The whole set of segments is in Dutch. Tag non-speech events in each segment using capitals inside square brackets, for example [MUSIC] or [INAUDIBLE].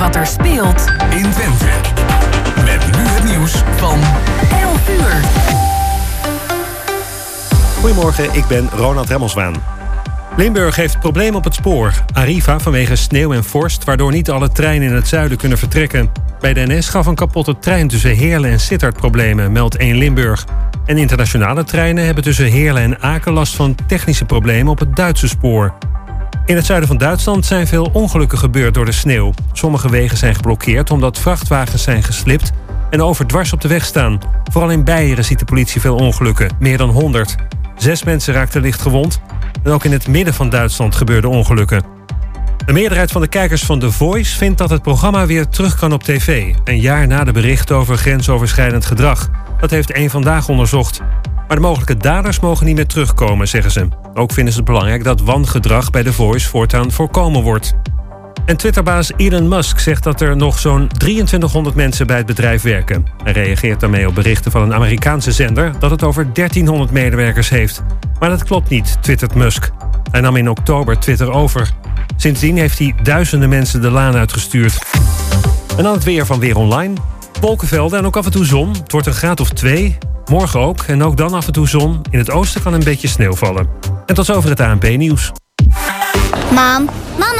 wat er speelt in Twente. Met nu het nieuws van 11 uur. Goedemorgen, ik ben Ronald Remmelswaan. Limburg heeft probleem op het spoor. Arriva vanwege sneeuw en vorst, waardoor niet alle treinen in het zuiden kunnen vertrekken. Bij de NS gaf een kapotte trein tussen Heerlen en Sittard problemen, meldt 1 Limburg. En internationale treinen hebben tussen Heerlen en Aken last van technische problemen op het Duitse spoor. In het zuiden van Duitsland zijn veel ongelukken gebeurd door de sneeuw. Sommige wegen zijn geblokkeerd omdat vrachtwagens zijn geslipt en overdwars op de weg staan. Vooral in Beieren ziet de politie veel ongelukken, meer dan 100. Zes mensen raakten licht gewond en ook in het midden van Duitsland gebeurden ongelukken. De meerderheid van de kijkers van The Voice vindt dat het programma weer terug kan op tv. Een jaar na de berichten over grensoverschrijdend gedrag. Dat heeft één vandaag onderzocht. Maar de mogelijke daders mogen niet meer terugkomen, zeggen ze. Ook vinden ze het belangrijk dat wangedrag bij The Voice voortaan voorkomen wordt. En Twitterbaas Elon Musk zegt dat er nog zo'n 2300 mensen bij het bedrijf werken. Hij reageert daarmee op berichten van een Amerikaanse zender dat het over 1300 medewerkers heeft. Maar dat klopt niet, twittert Musk. Hij nam in oktober Twitter over. Sindsdien heeft hij duizenden mensen de laan uitgestuurd. En dan het weer van Weer Online. Wolkenvelden en ook af en toe zon. Het wordt een graad of twee. Morgen ook en ook dan af en toe zon. In het oosten kan een beetje sneeuw vallen. En tot zover het ANP-nieuws. Mam, mama,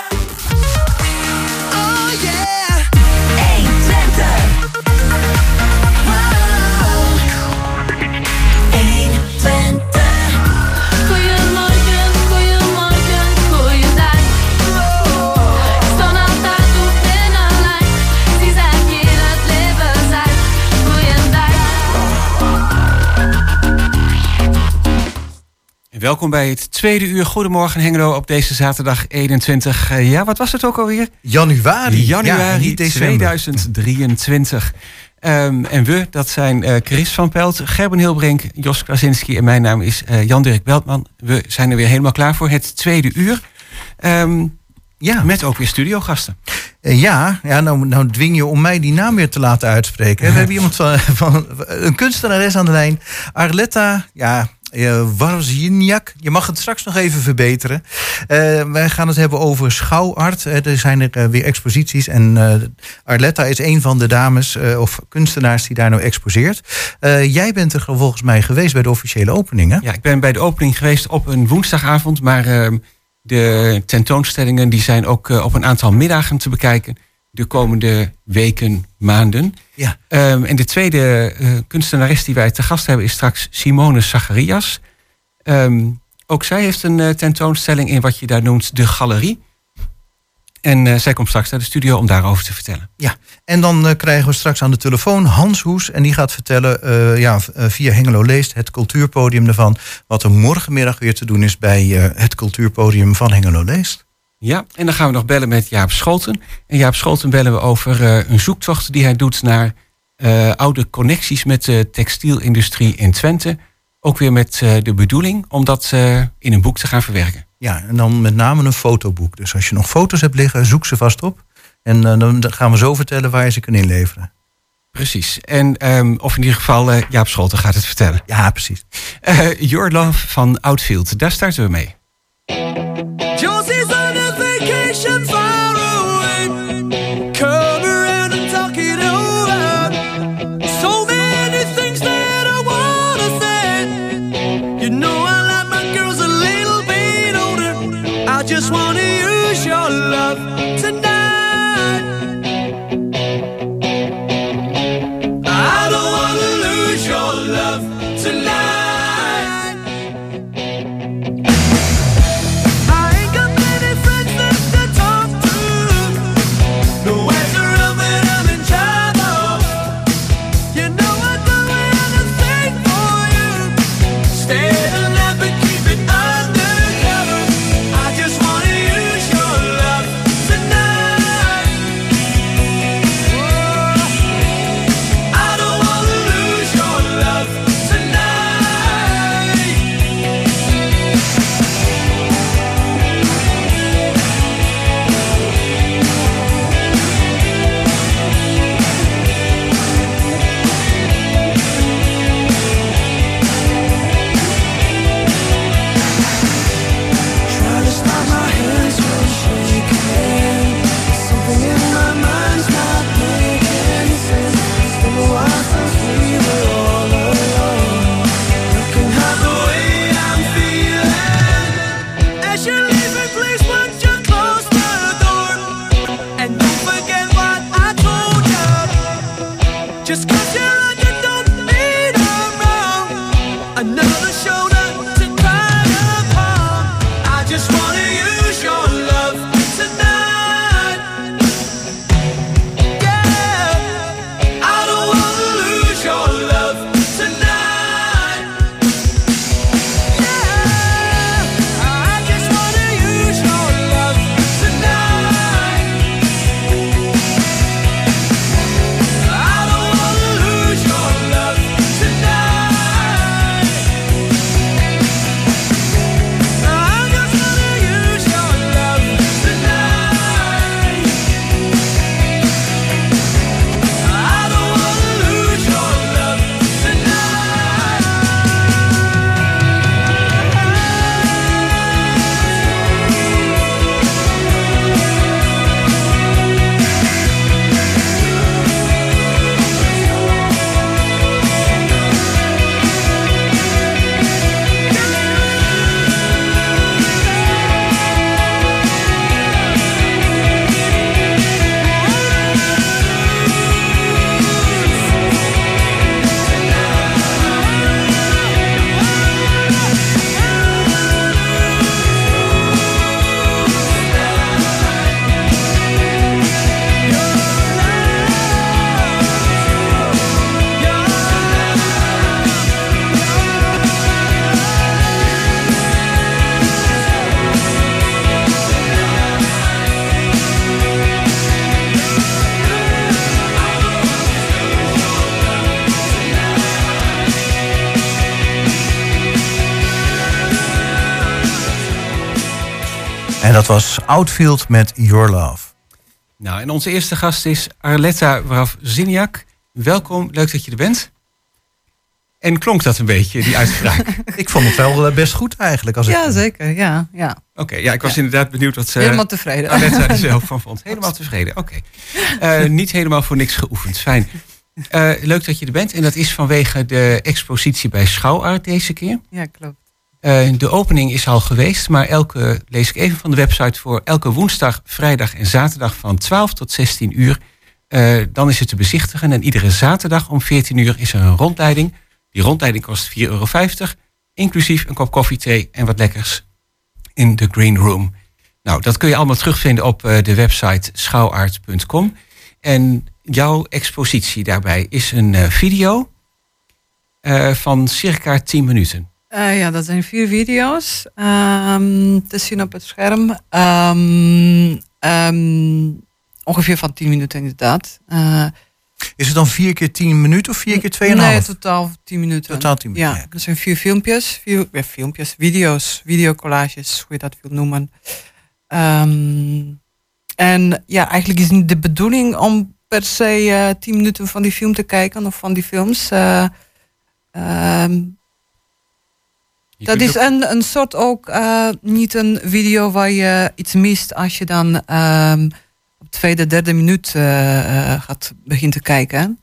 Welkom bij het tweede uur Goedemorgen Hengelo op deze zaterdag 21. eh, ja, wat was het ook alweer? Januari. Ja, Januari niet december. 2023. Ehm, en we, dat zijn eh, Chris van Pelt, Gerben Hilbrink, Jos Krasinski en mijn naam is eh, Jan-Dirk Beltman. We zijn er weer helemaal klaar voor het tweede uur. Ehm, Ja, met ook weer studiogasten. Ja, ja nou, nou dwing je om mij die naam weer te laten uitspreken. We hebben [LAUGHS] iemand van, van een kunstenares aan de lijn. Arletta, ja, uh, Warziniak. Je mag het straks nog even verbeteren. Eh, wij gaan het hebben over schouwart. Eh, er zijn er eh, weer exposities. En eh, Arletta is een van de dames eh, of kunstenaars die daar nou exposeert. Eh, jij bent er volgens mij geweest bij de officiële opening, hè? Ja, ik ben bij de opening geweest op een woensdagavond, maar ehm, de tentoonstellingen die zijn ook eh, op een aantal middagen te bekijken de komende weken, maanden. Ja. Ehm, en de tweede eh, kunstenares die wij te gast hebben is straks Simone Zacharias. Ehm, ook zij heeft een eh, tentoonstelling in wat je daar noemt de galerie. En eh, zij komt straks naar de studio om daarover te vertellen. Ja, en dan krijgen we straks aan de telefoon Hans Hoes. En die gaat vertellen ja, via Hengelo Leest, het cultuurpodium ervan. wat er morgenmiddag weer te doen is bij het cultuurpodium van Hengelo Leest. Ja, en dan gaan we nog bellen met Jaap Scholten. En Jaap Scholten bellen we over eh, een zoektocht die hij doet naar eh, oude connecties met de textielindustrie in Twente. Ook weer met eh, de bedoeling om dat in een boek te gaan verwerken. Ja, en dan met name een fotoboek. Dus als je nog foto's hebt liggen, zoek ze vast op. En dan gaan we zo vertellen waar je ze kunt inleveren. Precies. En ehm, of in ieder geval Jaap Scholten gaat het vertellen. Ja, precies. Your Love van Outfield, daar starten we mee. En dat was Outfield met Your Love. Nou, en onze eerste gast is Arletta Wrawziniak. Welkom, leuk dat je er bent. En klonk dat een beetje, die uitspraak? [LAUGHS] Ik vond het wel eh, best goed eigenlijk. Als Ja, ik, zeker. Ja, ja. Oké, ja, ik was inderdaad benieuwd wat ze Helemaal tevreden. Arletta er [LAUGHS] zelf van vond. Helemaal tevreden, oké. Eh, niet helemaal voor niks geoefend, fijn. Eh, leuk dat je er bent. En dat is vanwege de expositie bij Schouwart deze keer. Ja, klopt. Eh, de opening is al geweest, maar elke, lees ik even van de website voor, elke woensdag, vrijdag en zaterdag van 12 tot 16 uur. eh, dan is het te bezichtigen en iedere zaterdag om 14 uur is er een rondleiding. Die rondleiding kost 4,50 euro, inclusief een kop koffie, thee en wat lekkers in de Green Room. Nou, dat kun je allemaal terugvinden op eh, de website schouwaard.com. En jouw expositie daarbij is een video van circa 10 minuten. Eh, ja, dat zijn vier video's ehm, te zien op het scherm. Ehm, ehm, ongeveer van 10 minuten inderdaad. Eh, Is het dan vier keer tien minuten of vier keer tweeënhalf? Nee, totaal 10 minuten. Totaal 10 minuten, Ja, dat zijn vier filmpjes. Vier, ja, filmpjes, video's, videocollages, hoe je dat wilt noemen. En ja, eigenlijk is niet de bedoeling om per se eh 10 minuten van die film te kijken of van die films. Eh, ehm, Je dat is ook- een, een soort ook eh, niet een video waar je iets mist als je dan ehm, op de tweede, derde minuut eh, eh, gaat beginnen te kijken.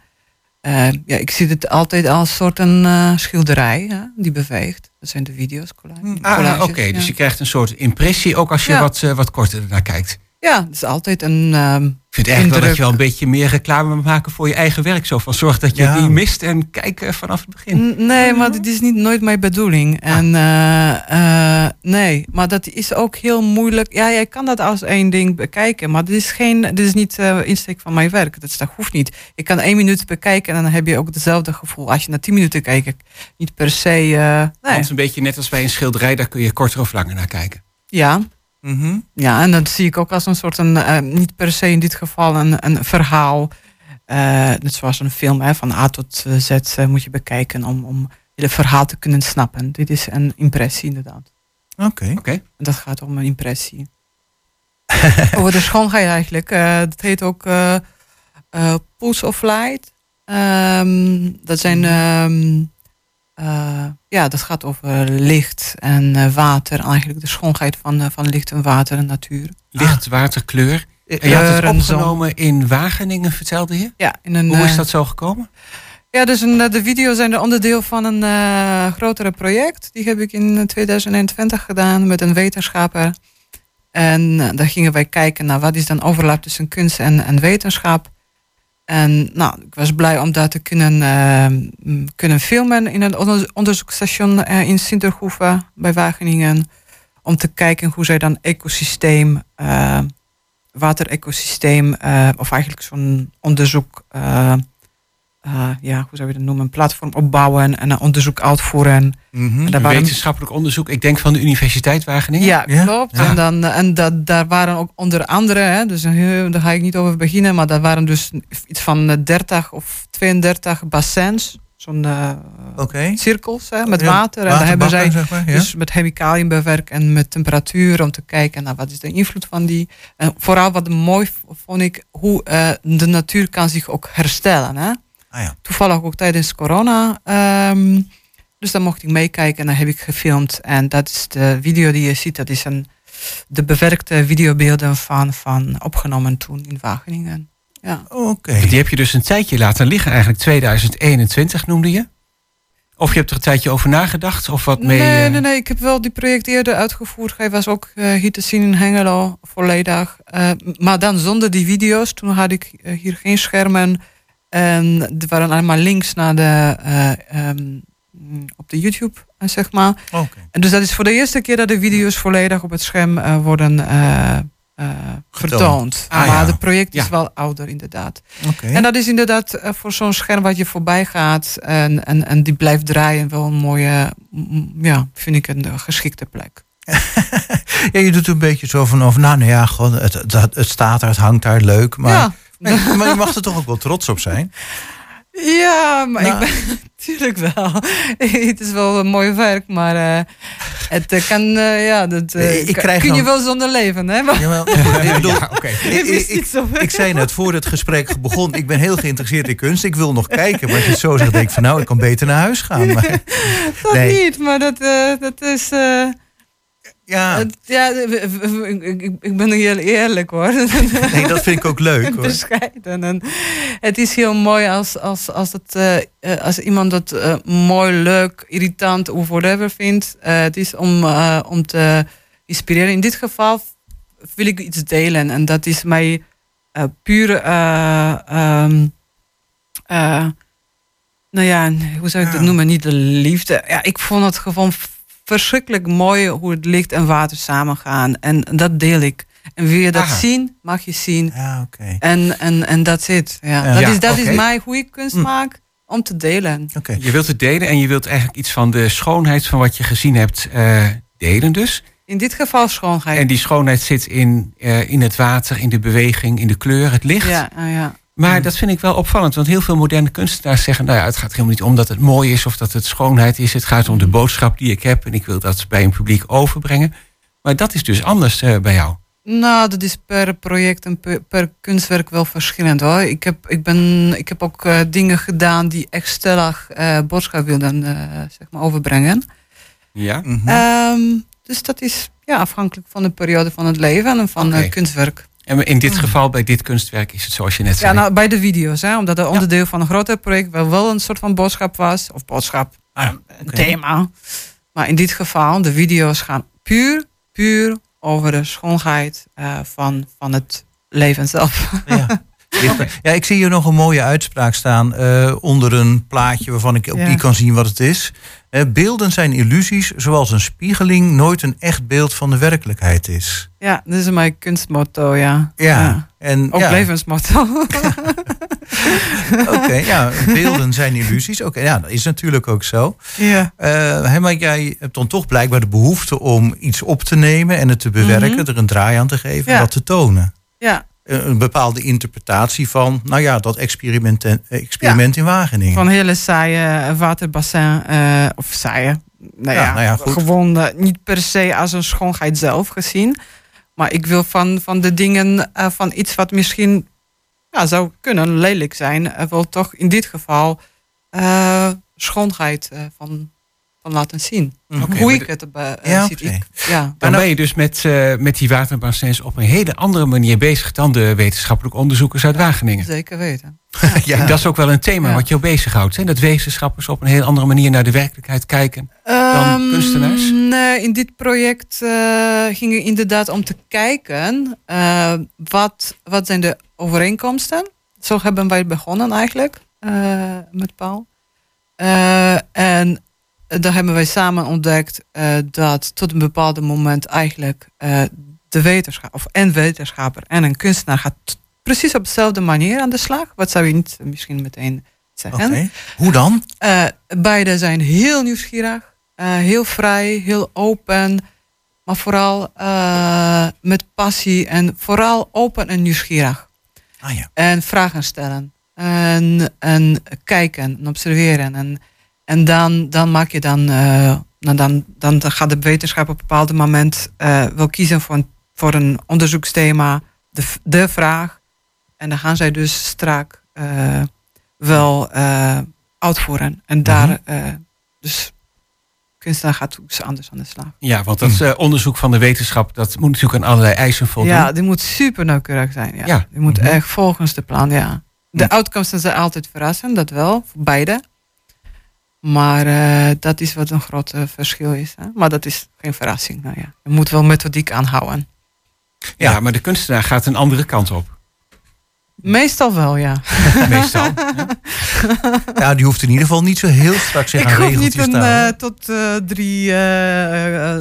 Eh, ja, ik zie het altijd als een soort een eh, schilderij hè, die beweegt. Dat zijn de video's. colla- Ah, collages, oké. ja. Dus je krijgt een soort impressie, ook als je Ja. wat, wat korter ernaar kijkt. Ja, het is altijd een. Ik vind eigenlijk wel dat je wel een beetje meer reclame moet maken voor je eigen werk. Zo van zorg dat je Ja. het niet mist en kijk eh, vanaf het begin. Nee, maar dit is niet nooit mijn bedoeling. Ah. En eh, eh, nee, maar dat is ook heel moeilijk. Ja, jij kan dat als één ding bekijken, maar dit is geen, dit is niet insteek van mijn werk. Dat, is- dat hoeft niet. Je kan één minuut bekijken en dan heb je ook hetzelfde gevoel. Als je naar tien minuten kijkt, niet per se. Het is een beetje net als bij een schilderij, daar kun je korter of langer naar kijken. Ja, Mhm. Ja, en dat zie ik ook als een soort, een, eh, niet per se in dit geval een, een verhaal. Eh, net zoals een film, hè, van A tot Z eh, moet je bekijken om, om het verhaal te kunnen snappen. Dit is een impressie inderdaad. Oké. Oké. En dat gaat om een impressie. [LAUGHS] Over de schoonheid eigenlijk. eh, dat heet ook eh eh, Pulse of Light. Ehm, dat zijn... ehm, eh, ja, dat gaat over licht en eh, water. Eigenlijk de schoonheid van, eh, van licht en water en natuur. Licht, water, kleur. En je had het opgenomen in Wageningen, vertelde je? Ja, in een, Hoe is eh, dat zo gekomen? Ja, dus een, eh, de video's zijn een onderdeel van een eh grotere project. Die heb ik in 2021 gedaan met een wetenschapper. En eh, daar gingen wij kijken naar wat is dan overlap tussen kunst en, en wetenschap. En nou, ik was blij om dat te kunnen, eh, m, kunnen filmen in een onder- onderzoeksstation eh, in Sinterhoeven bij Wageningen. Om te kijken hoe zij dan ecosysteem, eh waterecosysteem, eh, of eigenlijk zo'n onderzoek eh, eh, ja, hoe zou je dat noemen, een platform opbouwen en een onderzoek uitvoeren. En daar waren, Wetenschappelijk onderzoek, ik denk van de Universiteit Wageningen. ja, Ja? klopt. Ja. En, dan, eh, en dat, daar waren ook onder andere, hè, dus heel- daar ga ik niet over beginnen, maar daar waren dus iets van eh, 30 of 32 bassins, zo'n eh, Oké. cirkels hè, met Ja, water. En daar hebben zij zeg maar, ja. dus met chemicaliën bewerkt en met temperatuur om te kijken naar wat is de invloed van die. En vooral wat mooi vond ik, hoe eh, de natuur kan zich ook herstellen. Hè? Ah, ja. Toevallig ook tijdens corona. ehm, dus dan mocht ik meekijken en dan heb ik gefilmd. En dat is de video die je ziet, dat is een, de bewerkte videobeelden van, van opgenomen toen in Wageningen. Ja. Oké. Die heb je dus een tijdje laten liggen, eigenlijk 2021 noemde je. Of je hebt er een tijdje over nagedacht, of wat mee... nee, eh, nee, nee, ik heb wel die project eerder uitgevoerd. Hij was ook eh, hier te zien in Hengelo, volledig. Eh, maar dan zonder die video's. Toen had ik hier geen schermen. En er waren allemaal links naar de, eh, ehm, op de YouTube, eh, zeg maar. Oké. En dus dat is voor de eerste keer dat de video's volledig op het scherm eh, worden vertoond. Ah, maar ja. het project is Ja. wel ouder, inderdaad. Oké. En dat is inderdaad voor zo'n scherm wat je voorbij gaat en, en, en die blijft draaien wel een mooie, ja, vind ik een geschikte plek. [LAUGHS] Ja, je doet een beetje zo van over, nou, nou ja, gewoon, het, het, het staat daar, het hangt daar, leuk. Maar, ja. Maar, [LAUGHS] maar je mag er toch ook wel trots op zijn. ja, maar Nou. ik ben [LAUGHS] natuurlijk wel. [LAUGHS] het is wel een mooi werk, maar eh, Het eh, kan, eh, ja, dat eh, ik krijg kun je wel zonder leven, hè? Maar, Jawel, ik bedoel, Ja, oké. ik, ik, ik zei net voor het gesprek begon, ik ben heel geïnteresseerd in kunst. Ik wil nog kijken. Maar als je het zo zegt, denk ik van nou, ik kan beter naar huis gaan. Maar, dat nee. niet, maar dat, eh, dat is... ja, ja, ik, ben heel eerlijk hoor. [LAUGHS] nee, dat vind ik ook leuk [LAUGHS] hoor. bescheiden. En het is heel mooi als, als, als, het, eh, eh, als iemand het eh, mooi, leuk, irritant of whatever vindt. Het is om, om te inspireren. In dit geval wil ik iets delen. En dat is mij puur... eh, ehm, eh, nou ja, hoe zou ik dat noemen? Niet de liefde. Ja, ik vond het gewoon verschrikkelijk mooi hoe het licht en water samengaan. En dat deel ik. En wil je dat Aha. zien, mag je zien. Ja. En, en, en dat is Ja. Ja. Dat, is, dat is mij hoe ik kunst Hm. maak om te delen. Oké. Je wilt het delen en je wilt eigenlijk iets van de schoonheid van wat je gezien hebt eh, delen dus. In dit geval schoonheid. En die schoonheid zit in, eh, in het water, in de beweging, in de kleur, het licht. ja, ja. Maar dat vind ik wel opvallend, want heel veel moderne kunstenaars zeggen... nou ja, het gaat helemaal niet om dat het mooi is of dat het schoonheid is. Het gaat om de boodschap die ik heb en ik wil dat bij een publiek overbrengen. Maar dat is dus anders eh, bij jou. Nou, dat is per project en per, per kunstwerk wel verschillend hoor. Ik heb, ik ben, ik heb ook eh, dingen gedaan die echt stellig eh boodschap wilden zeg maar overbrengen. Ja? Ehm, dus dat is ja, afhankelijk van de periode van het leven en van het kunstwerk. En in dit geval, bij dit kunstwerk, is het zoals je net Ja, zei. nou, bij de video's, hè, omdat het onderdeel van een groter project wel, wel een soort van boodschap was. Of boodschap, Ah, een oké. thema. Maar in dit geval, de video's gaan puur, puur over de schoonheid eh, van, van het leven zelf. Ja. [LAUGHS] ja, ik zie hier nog een mooie uitspraak staan eh, onder een plaatje waarvan ik ook Ja. niet kan zien wat het is. Eh, beelden zijn illusies, zoals een spiegeling nooit een echt beeld van de werkelijkheid is. Ja, dat is mijn kunstmotto, ja. Ja, en Ook ja, levensmotto. [LAUGHS] oké, ja, beelden zijn illusies. Oké, ja, dat is natuurlijk ook zo. ja. Hè, maar jij hebt dan toch blijkbaar de behoefte om iets op te nemen en het te bewerken, Mhm. er een draai aan te geven en Ja. dat te tonen. ja, Een een bepaalde interpretatie van, nou ja, dat experiment, experiment in Wageningen. van hele saaie waterbassin. eh, of saaie. Nou Ja, ja, nou ja, gewoon eh, niet per se als een schoonheid zelf gezien. Maar ik wil van, van de dingen, eh, van iets wat misschien ja, zou kunnen lelijk zijn, eh, wel toch in dit geval eh, schoonheid eh, van, van laten zien. Mhm. Hoe ik het eh, eh, Ja, ziet. Ik, ja. Dan ben je dus met, eh, met die waterbassins op een hele andere manier bezig dan de wetenschappelijke onderzoekers uit Wageningen. Zeker weten. [LAUGHS] ja. En dat is ook wel een thema wat jou bezighoudt. Hè? Dat wetenschappers op een heel andere manier naar de werkelijkheid kijken. Dan Ehm, kunstenaars? Nee, in dit project eh, ging het inderdaad om te kijken wat, wat zijn de overeenkomsten. Zo hebben wij begonnen eigenlijk met Paul. En daar hebben wij samen ontdekt eh, dat tot een bepaald moment eigenlijk eh, de wetenschap, of een wetenschapper en een kunstenaar gaat precies op dezelfde manier aan de slag. Wat zou je niet misschien meteen zeggen? Hoe dan? Eh, beide zijn heel nieuwsgierig, heel vrij, heel open, maar vooral met passie en vooral open en nieuwsgierig. Ah ja. En vragen stellen en, en kijken en observeren. En, en dan, dan maak je dan, eh, nou dan, dan gaat de wetenschap op een bepaald moment eh, wel kiezen voor een, voor een onderzoeksthema, de, de vraag. En dan gaan zij dus strak eh, wel eh, uitvoeren. En daar, eh, dus kunstenaar gaat dus anders aan de slag. Ja, want dat eh, onderzoek van de wetenschap, dat moet natuurlijk aan allerlei eisen voldoen. Ja, die moet super nauwkeurig zijn. Ja. Ja. Die moet Mhm. echt volgens de plan, ja. De uitkomsten zijn altijd verrassend, dat wel, voor beide. Maar eh, dat is wat een groot eh, verschil is. Hè? Maar dat is geen verrassing. Nou ja. Je moet wel methodiek aanhouden. Ja, maar de kunstenaar gaat een andere kant op. Meestal wel, ja. [LAUGHS] Meestal. [LAUGHS] Ja, die hoeft in ieder geval niet zo heel strak zich Ik hoef niet een, eh, tot eh, drie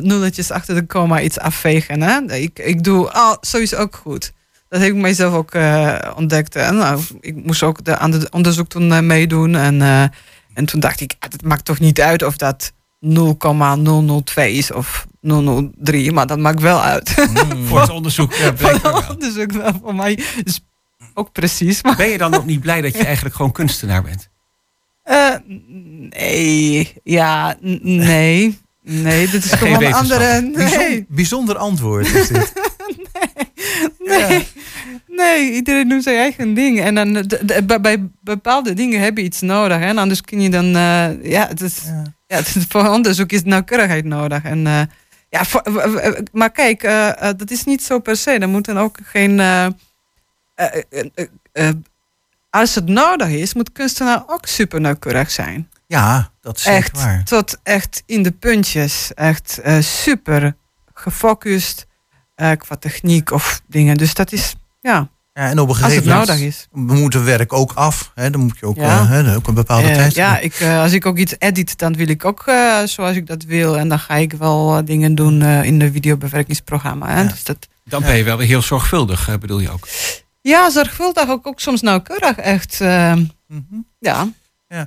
nulletjes achter de komma iets afvegen. Hè? Ik, ik doe, oh, zo is ook goed. Dat heb ik mijzelf ook eh, ontdekt. Hè? Nou, ik moest ook de, aan het onderzoek toen meedoen. En, eh, en toen dacht ik, het maakt toch niet uit of dat 0,002 is of 003. Maar dat maakt wel uit. [LAUGHS] Voor het onderzoek blijkt Voor het wel. onderzoek wel voor mij is ook precies. Maar Ben je dan ook niet blij dat je [LAUGHS] eigenlijk gewoon kunstenaar bent? Eh, nee, ja, nee. Nee, dit is Geen gewoon een andere... Nee, bijzonder antwoord is dit. [LAUGHS] nee, nee, iedereen doet zijn eigen ding. En dan, de- bij, bepaalde dingen heb je iets nodig. En anders kun je dan... eh, ja, het is, Ja. ja, het is, voor onderzoek is nauwkeurigheid nodig. En, eh, ja, voor- maar kijk, eh, eh, dat is niet zo per se. Er moeten ook geen... eh, eh, eh, eh, eh, als het nodig is, moet kunstenaar ook super nauwkeurig zijn. Ja, dat is Echt, waar. tot echt in de puntjes. Echt eh, super gefocust eh, qua techniek of dingen. Dus dat is, ja, Ja, en op een als het gegeven moment nodig is. moet het werk ook af. Hè? Dan moet je ook, Ja. eh, hè, ook een bepaalde Eh, tijd. ja, ik, eh, als ik ook iets edit, dan wil ik ook eh, zoals ik dat wil. En dan ga ik wel dingen doen eh, in de videobewerkingsprogramma. Hè? Ja. Dus dat, Dan ben je wel weer heel zorgvuldig, bedoel je ook. ja, zorgvuldig, ook, ook soms nauwkeurig. Echt, Mhm. ja, Ehm,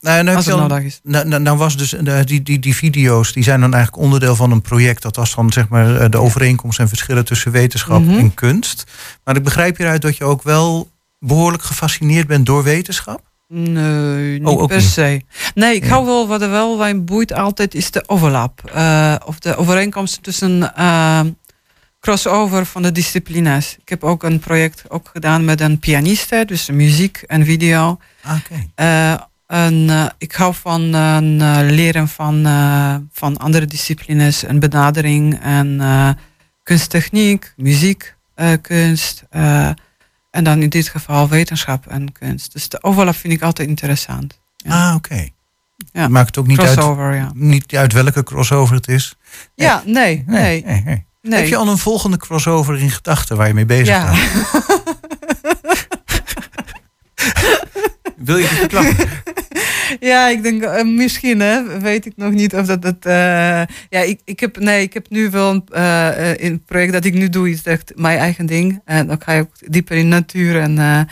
nou, nou, als het nodig is. Nou, nou, was dus die, die, die video's, die zijn dan eigenlijk onderdeel van een project. Dat was dan zeg maar eh, de overeenkomst en verschillen tussen wetenschap Mhm. en kunst. Maar ik begrijp hieruit dat je ook wel behoorlijk gefascineerd bent door wetenschap. Nee, niet Oh, per niet. se. Nee, ik Ja. hou wel, wat er wel mij boeit altijd, is de overlap. Eh, of de overeenkomst tussen eh, crossover van de disciplines. Ik heb ook een project ook gedaan met een pianiste, dus muziek en video. Ah, Oké. Eh, en, eh, ik hou van eh, leren van, van andere disciplines en benadering en kunsttechniek, muziek, kunst. en dan in dit geval wetenschap en kunst. Dus de overlap vind ik altijd interessant. Ja. Ah, oké. Ja. Maakt het ook niet uit, Crossover, ja. niet uit welke crossover het is. Ja, nee, nee, nee, nee. nee. Heb je al een volgende crossover in gedachten waar je mee bezig ja. bent? [LAUGHS] Wil je het verklappen? ja, ik denk eh, misschien, hè, weet ik nog niet of dat het. eh, ja, ik, ik heb nee, ik heb nu wel een, in het project dat ik nu doe, is echt mijn eigen ding. En dan ga je ook dieper in natuur en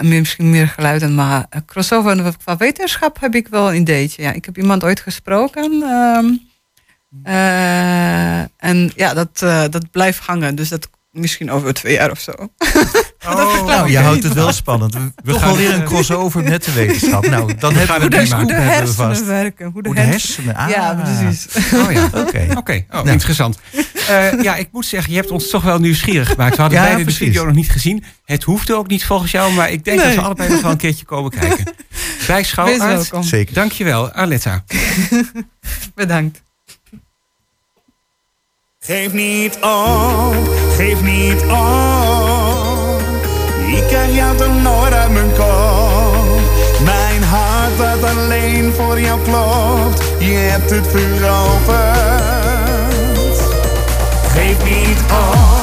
misschien meer geluiden. Maar crossover qua wetenschap heb ik wel een ideetje. Ja, ik heb iemand ooit gesproken. ehm, eh, en ja, dat, eh, dat blijft hangen. Dus dat misschien over twee jaar of zo. [LAUGHS] nou, je houdt het wel spannend. We, gaan- alweer een crossover met de [LAUGHS] wetenschap. Nou, dan hebben we het Hoe de hersenen vast. werken. Hoe de, Hoe de hersenen. ah. Ja, precies. Oh ja. [LAUGHS] Oké. Oké, oh, Nou. interessant. Eh, ja, ik moet zeggen, je hebt ons toch wel nieuwsgierig gemaakt. We hadden Ja, beide precies. de video nog niet gezien. Het hoefde ook niet volgens jou, maar ik denk Nee. dat we allebei nog wel een keertje komen kijken. Bij Wees Schouwarts. welkom. Zeker. Dankjewel, Arletta. Bedankt. Geef niet op, geef niet op. Ik krijg jou toch nooit uit mijn kop. Mijn hart dat alleen voor jou klopt. Je hebt het veroverd. Geef niet op,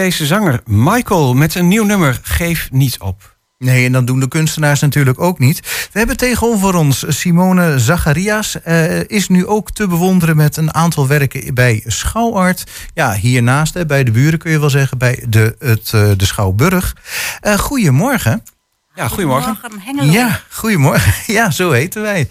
Enschedese zanger Michael met een nieuw nummer Geef niet op. Nee, en dat doen de kunstenaars natuurlijk ook niet. We hebben tegenover ons Simone Zacharias. eh, is nu ook te bewonderen met een aantal werken bij Schouwart. Ja, hiernaast, hè, bij de buren kun je wel zeggen, bij de, het, eh, de Schouwburg. Eh goedemorgen. Ja, goedemorgen. Ja, [LAUGHS] goedemorgen. Ja, zo heten wij.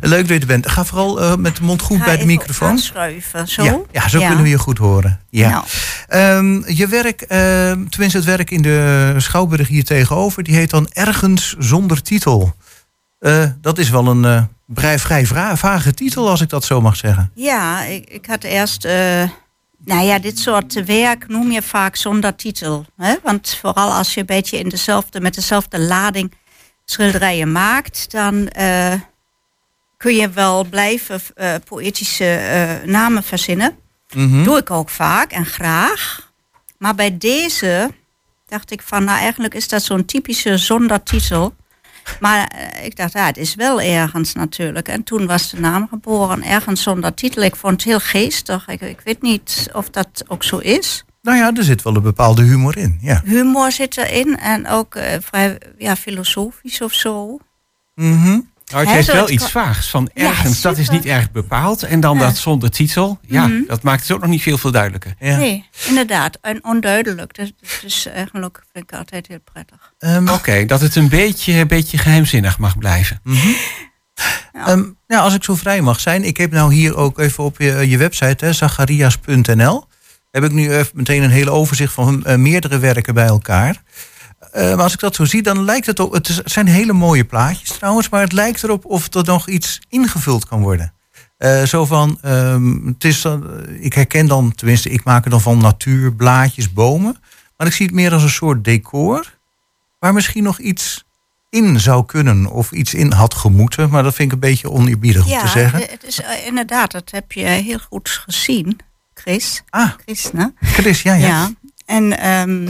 Leuk dat je er bent. Ga vooral eh, met de mond goed Ga bij de even microfoon. aanschuiven, zo? Ja, ja, zo kunnen we je goed horen. Ja. Nou. Ehm, je werk, ehm, tenminste het werk in de Schouwburg hier tegenover, die heet dan Ergens zonder titel. Eh, dat is wel een eh, vrij, vrij vage titel, als ik dat zo mag zeggen. Ja, ik, ik had eerst... eh, nou ja, dit soort werk noem je vaak zonder titel. Hè? Want vooral als je een beetje in dezelfde, met dezelfde lading schilderijen maakt... dan eh, kun je wel blijven eh, poëtische eh, namen verzinnen. Mhm. Doe ik ook vaak en graag. Maar bij deze dacht ik van, nou eigenlijk is dat zo'n typische zonder titel. Maar eh, ik dacht, ja, het is wel ergens natuurlijk. En toen was de naam geboren, ergens zonder titel. Ik vond het heel geestig. Ik, ik weet niet of dat ook zo is. Nou ja, er zit wel een bepaalde humor in. Ja. Humor zit erin en ook vrij ja, filosofisch of zo. Mhm. Nou, het heeft wel iets vags van Ja, ergens. dat is niet erg bepaald. En dan Ja. dat zonder titel. Ja, Mhm. dat maakt het ook nog niet veel, veel duidelijker. Ja. Nee, inderdaad. En onduidelijk. Dat, dat is eigenlijk vind ik altijd heel prettig. Ehm, Oké, dat het een beetje, een beetje geheimzinnig mag blijven. Ehm, ja, als ik zo vrij mag zijn. Ik heb nou hier ook even op je, je website, hè, zacharias.nl. Heb ik nu even meteen een hele overzicht van eh, meerdere werken bij elkaar. Eh, maar als ik dat zo zie, dan lijkt het ook. Het is- het zijn hele mooie plaatjes trouwens, maar het lijkt erop of er nog iets ingevuld kan worden. Eh, zo van, ehm, het is dan, eh, ik herken dan, tenminste, ik maak er dan van natuur, blaadjes, bomen. Maar ik zie het meer als een soort decor, waar misschien nog iets in zou kunnen of iets in had gemoeten. Maar dat vind ik een beetje oneerbiedig om Ja, te zeggen. het is eh, inderdaad, dat heb je heel goed gezien, Chris. Ah. Chris, ne? Chris, ja, ja. En, ehm,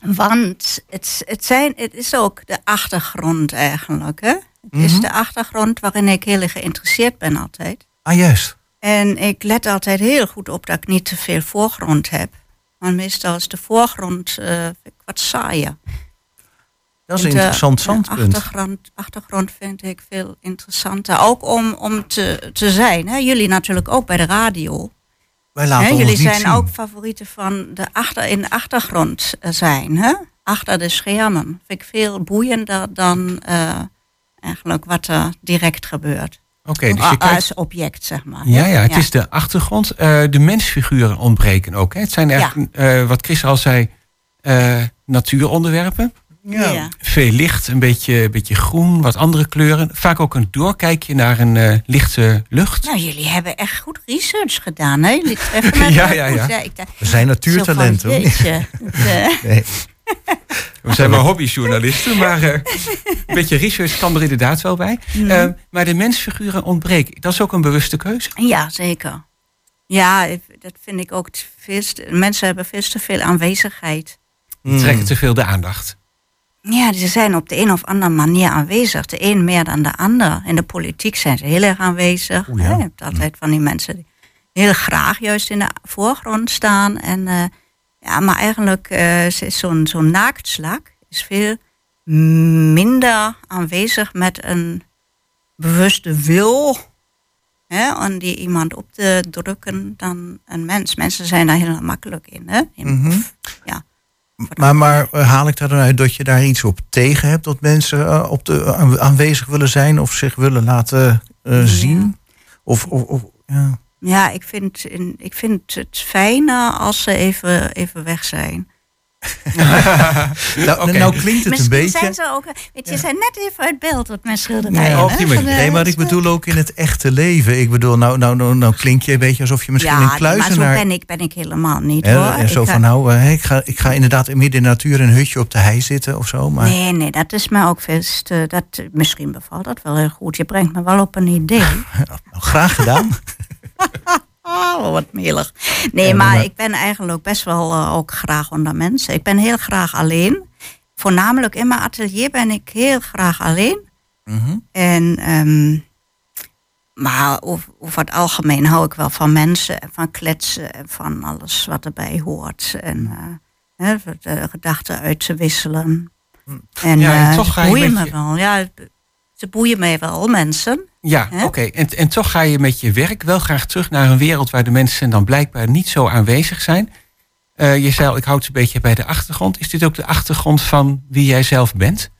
want het, het, zijn, het is ook de achtergrond eigenlijk. Hè? Het is Mhm. de achtergrond waarin ik heel geïnteresseerd ben altijd. Ah, juist. En ik let altijd heel goed op dat ik niet te veel voorgrond heb. Want meestal is de voorgrond ik wat saaier. Dat is een interessant standpunt. Achtergrond, achtergrond vind ik veel interessanter. Ook om, om te, te zijn. Hè? Jullie natuurlijk ook bij de radio. Wij laten Hè, ons jullie niet zijn zien. ook favorieten van de achter, in de achtergrond eh, zijn. Hè? Achter de schermen. Vind ik veel boeiender dan eh, eigenlijk wat er direct gebeurt. Oké, dus je kijkt... Als object, zeg maar. Ja, ja, het is de achtergrond. Eh, de mensfiguren ontbreken ook. Hè. Het zijn eh, wat Chris al zei, natuuronderwerpen. Ja. Ja. Veel licht, een beetje, een beetje groen, wat andere kleuren. Vaak ook een doorkijkje naar een eh, lichte lucht. Nou, jullie hebben echt goed research gedaan. Hè? Jullie treffen [LAUGHS] mij Ja, ja, goed. ja. We zijn natuurtalenten, van, hoor. jeetje, [LAUGHS] het, eh, Nee. We zijn maar hobbyjournalisten, maar eh, een beetje research kan er inderdaad wel bij. Mhm. Maar de mensfiguren ontbreken. Dat is ook een bewuste keuze. Ja, zeker. Ja, dat vind ik ook. mensen hebben veel te veel aanwezigheid. Trekken te veel de aandacht. Ja, ze zijn op de een of andere manier aanwezig. De een meer dan de ander. In de politiek zijn ze heel erg aanwezig. Oeh, ja. hè. Je hebt altijd van die mensen die heel graag juist in de voorgrond staan. En, eh, ja, maar eigenlijk eh, is zo'n zo'n naaktslag is veel minder aanwezig met een bewuste wil. Hè, om die iemand op te drukken dan een mens. Mensen zijn daar heel makkelijk in. Hè? in Mhm. ja. Maar, maar eh, haal ik daar dan uit dat je daar iets op tegen hebt? Dat mensen eh, op de, aan- aanwezig willen zijn of zich willen laten eh, zien? Of, of, of ja. Ja, ik vind, in, ik vind het fijner als ze even, even weg zijn. [LAUGHS] nou, nou klinkt het een beetje. zijn ze ook... Weet je, ze zijn net even uit beeld op mijn schilderijen. Nee, nee, maar ik bedoel ook in het echte leven. Ik bedoel, nou, nou, nou, nou klink je een beetje alsof je misschien ja, een nee, maar zo kluizenaar... ben ik, ben ik helemaal niet hoor. en zo Ik ga- van, nou, eh, ik, ga, ik ga inderdaad midden in de natuur een hutje op de hei zitten of zo. Maar Nee, nee, dat is me ook best... eh, dat, misschien bevalt dat wel heel goed. Je brengt me wel op een idee. [LAUGHS] nou, graag gedaan. [LAUGHS] Oh, wat melig. Nee, maar, ik ben eigenlijk best wel eh, ook graag onder mensen. Ik ben heel graag alleen. Voornamelijk in mijn atelier ben ik heel graag alleen. Mhm. En, ehm, maar over, over het algemeen hou ik wel van mensen en van kletsen en van alles wat erbij hoort. En eh, hè, de gedachten uit te wisselen. En Ja, en eh, toch ga je boeien me wel. Ja, ze boeien mij wel, mensen. Ja, oké. En, en toch ga je met je werk wel graag terug naar een wereld waar de mensen dan blijkbaar niet zo aanwezig zijn. Eh, je zei al, ik houd ze een beetje bij de achtergrond. Is dit ook de achtergrond van wie jij zelf bent?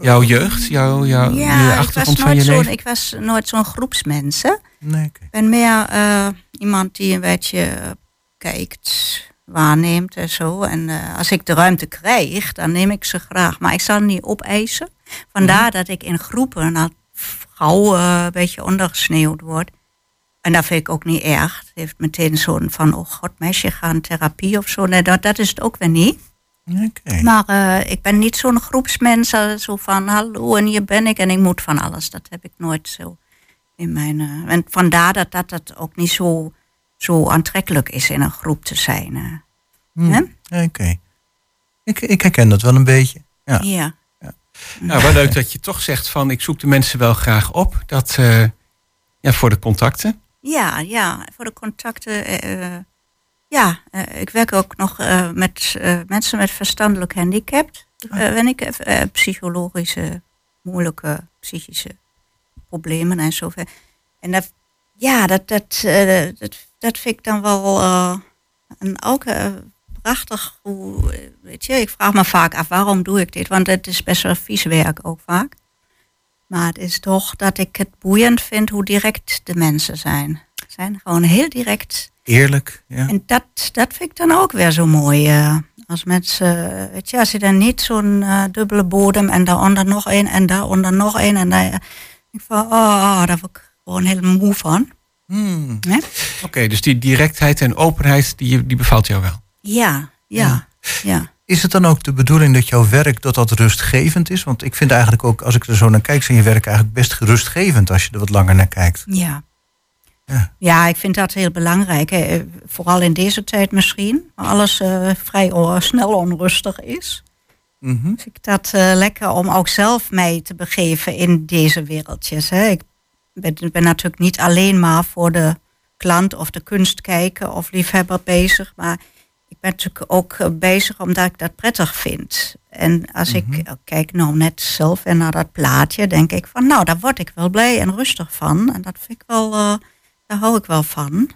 Jouw jeugd, jouw, jouw de Ja, ik was, achtergrond van nooit je zo'n, leven? ik was nooit zo'n groepsmens. hè. Nee, Ik ben meer eh, iemand die een beetje eh, kijkt, waarneemt en zo. En eh, als ik de ruimte krijg, dan neem ik ze graag. Maar ik zal niet opeisen. Vandaar Mhm. dat ik in groepen naar vrouwen eh, een beetje ondergesneeuwd word. En dat vind ik ook niet erg. Het heeft meteen zo'n van, oh god, meisje, gaan therapie of zo. Nee, dat, dat is het ook weer niet. Maar eh, ik ben niet zo'n groepsmens, zo van hallo en hier ben ik en ik moet van alles. Dat heb ik nooit zo in mijn. en vandaar dat, dat dat ook niet zo, zo aantrekkelijk is in een groep te zijn. eh. Hm, Hè? Oké. Ik, ik herken dat wel een beetje. Ja. Ja. Nou, wel leuk dat je toch zegt van ik zoek de mensen wel graag op. Dat, eh, ja, voor de contacten. Ja, ja, voor de contacten. eh, ja, ik werk ook nog met mensen met verstandelijk handicap. Ah. Ben ik psychologische, moeilijke psychische problemen en zo. En dat, ja, dat, dat, eh, dat, dat vind ik dan wel eh, een, ook eh, prachtig. Hoe, weet je, ik vraag me vaak af waarom doe ik dit? Want het is best wel vies werk ook vaak. Maar het is toch dat ik het boeiend vind hoe direct de mensen zijn. Ze zijn gewoon heel direct. Eerlijk. Ja. En dat, dat vind ik dan ook weer zo mooi. als mensen, weet je, als je dan niet zo'n dubbele bodem en daaronder nog één en daaronder nog één. En daar, ik van, oh, word ik gewoon helemaal moe van. Hmm. Oké, dus die directheid en openheid, die, die bevalt jou wel. Ja, ja, ja. Is het dan ook de bedoeling dat jouw werk dat dat rustgevend is? Want ik vind eigenlijk ook, als ik er zo naar kijk, zijn je werk eigenlijk best rustgevend als je er wat langer naar kijkt. Ja. Ja. Ja, ik vind dat heel belangrijk. hè. Vooral in deze tijd misschien. Waar alles eh, vrij snel onrustig is. Mhm. Vind ik dat eh, lekker om ook zelf mij te begeven in deze wereldjes. Hè. Ik ben, ik ben natuurlijk niet alleen maar voor de klant of de kunst kijken of liefhebber bezig. Maar ik ben natuurlijk ook eh, bezig omdat ik dat prettig vind. En als ik eh, kijk nou net zelf en naar dat plaatje, denk ik van nou, daar word ik wel blij en rustig van. En dat vind ik wel, eh, daar hou ik wel van.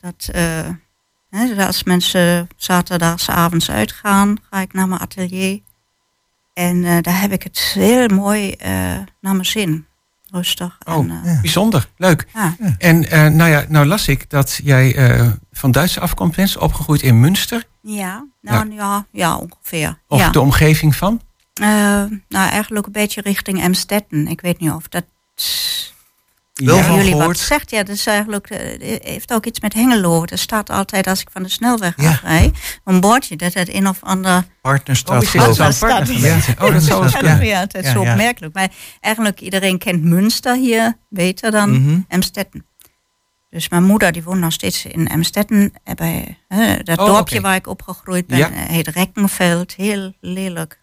Dat hè, als mensen zaterdagsavonds uitgaan, ga ik naar mijn atelier. En daar heb ik het heel mooi naar mijn zin. Rustig. Oh, en, eh, bijzonder. Leuk. ja. En eh, nou ja, nou las ik dat jij eh, van Duitse afkomst bent, opgegroeid in Münster. Ja, nou ja, ja, ongeveer. Of ja. de omgeving van? Nou, eigenlijk een beetje richting Emstetten. Ik weet niet of dat Wel ja, van jullie wat zegt. Ja, dat is eigenlijk, eh, heeft ook iets met Hengelo. Er staat altijd, als ik van de snelweg Ja. afrijd, een bordje dat het een of ander... Partnerstraat Oh, is geloof ik. partnergemeente? Oh, dat zou kunnen. ja, het is zo opmerkelijk. Maar eigenlijk iedereen kent Münster hier beter dan Mhm. Emstetten. Dus mijn moeder die woont nog steeds in Emstetten. eh, Bij hè, dat Oh, dorpje waar ik opgegroeid ben, Ja. eh, heet Rekkenveld. Heel lelijk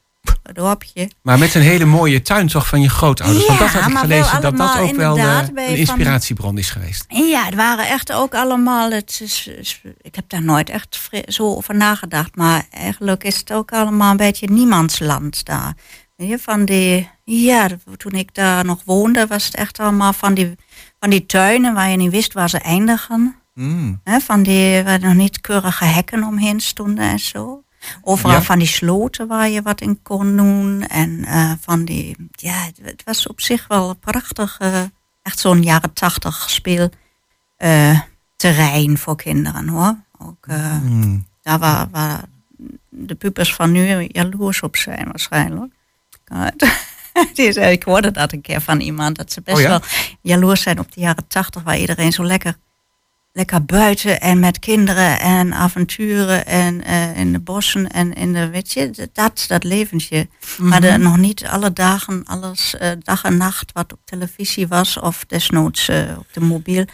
dorpje. Maar met een hele mooie tuin toch van je grootouders. Want Ja, dat had ik gelezen dat dat ook wel eh, inderdaad bij een inspiratiebron is geweest. Ja, het waren echt ook allemaal. Het is, is- ik heb daar nooit echt zo over nagedacht. Maar eigenlijk is het ook allemaal een beetje niemandsland daar. Weet je, van die, ja, toen ik daar nog woonde, was het echt allemaal van die, van die tuinen waar je niet wist waar ze eindigen. Mm. Hè, van die waar nog niet keurige hekken omheen stonden en zo. Overal Ja. van die sloten waar je wat in kon doen. En eh, van die, ja, het, was op zich wel prachtig. eh, echt zo'n jaren tachtig speel eh, voor kinderen hoor. Ook eh, Mm. daar waar, waar de pubers van nu jaloers op zijn waarschijnlijk. [LAUGHS] Ik hoorde dat een keer van iemand, dat ze best Oh ja? wel jaloers zijn op de jaren tachtig, waar iedereen zo lekker, lekker buiten en met kinderen en avonturen en eh, in de bossen en in de, weet je, dat, dat leventje. Maar Mhm. de, nog niet alle dagen, alles eh, dag en nacht wat op televisie was of desnoods eh, op de mobiel,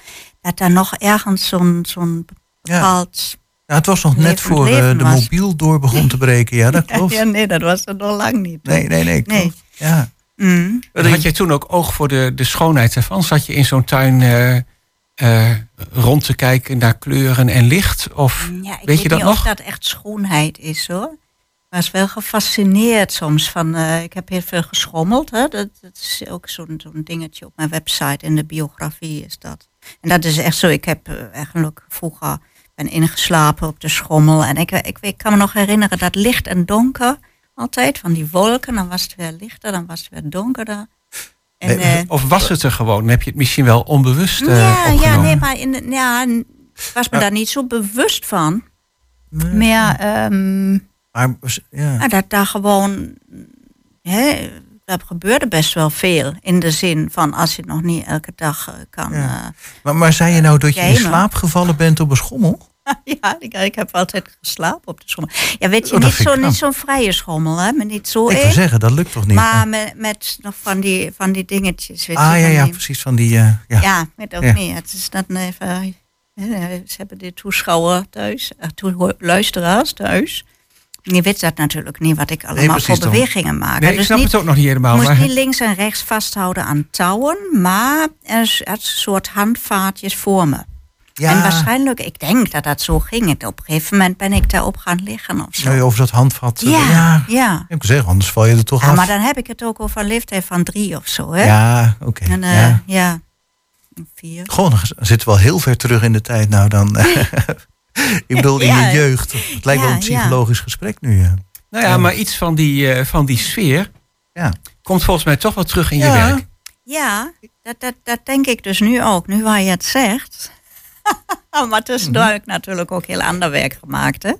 dat daar nog ergens zo'n zo'n bepaald... Ja, het was nog net voor de was. mobiel door begon te breken. Ja, dat [LAUGHS] klopt. Ja, nee, dat was er nog lang niet. Nee, nee, nee. Ja. Mm. En Had jij toen ook oog voor de, de schoonheid ervan? Zat je in zo'n tuin eh, rond te kijken naar kleuren en licht? Of Ja, ik weet je dat niet nog? of dat echt schoonheid is hoor. Ik was wel gefascineerd soms van. eh, ik heb heel veel geschommeld. Hè? Dat, dat is ook zo'n zo'n dingetje op mijn website. In de biografie is dat. En dat is echt zo. Ik heb eh, eigenlijk vroeger ben ingeslapen op de schommel. En ik, ik, ik kan me nog herinneren dat licht en donker altijd van die wolken. Dan was het weer lichter, dan was het weer donkerder. En, eh, of was het er gewoon? Dan heb je het misschien wel onbewust eh, ja, ja, nee, maar in, ja, was me daar niet zo bewust van. Maar ehm, Maar, ja. dat daar gewoon, hè, daar gebeurde best wel veel. In de zin van als je het nog niet elke dag eh, kan. Ja. Maar, maar zei je nou dat je in slaap gevallen bent op een schommel? Eh, [LAUGHS] ja, ik, ik heb altijd geslapen op de schommel. Ja, weet je, Oh, dat niet ik zo'n niet vrije schommel, hè, maar niet zo Ik wil zeggen, dat lukt toch niet? Maar met, met nog van die, van die dingetjes. Weet ah je, ja, ja, die- precies. Van die, eh, ja. Ja, met ook Ja. meer. Het is dan even. hè, Ze hebben de toeschouwer thuis, eh, toe- luisteraars thuis. Die weet dat natuurlijk niet wat ik allemaal voor bewegingen maak. Nee, ik Dus snap niet- het ook nog niet helemaal. Je moest maar- niet links en rechts vasthouden aan touwen, maar er een soort handvaatjes voor me. Ja. En waarschijnlijk, ik denk dat dat zo ging. Het Op een gegeven moment ben ik daarop gaan liggen of zo. Nou, over dat handvat. eh, Ja, ja. ja. Ik zeggen, anders val je er toch Ja, af. maar dan heb ik het ook over een leeftijd van drie of zo, hè? Ja, oké. En, eh, ja. ja. Vier. Gewoon, dan zitten we wel heel ver terug in de tijd. Nou, dan. [LAUGHS] ik bedoel, in Ja. je jeugd. Het lijkt wel een psychologisch gesprek nu. Ja. Nou ja, maar iets van die, eh, van die sfeer Ja. komt volgens mij toch wel terug in je werk. Ja, dat, dat, dat denk ik dus nu ook, nu waar je het zegt. [LAUGHS] maar tussendoor Mhm. heb ik natuurlijk ook heel ander werk gemaakt. Hè? Ik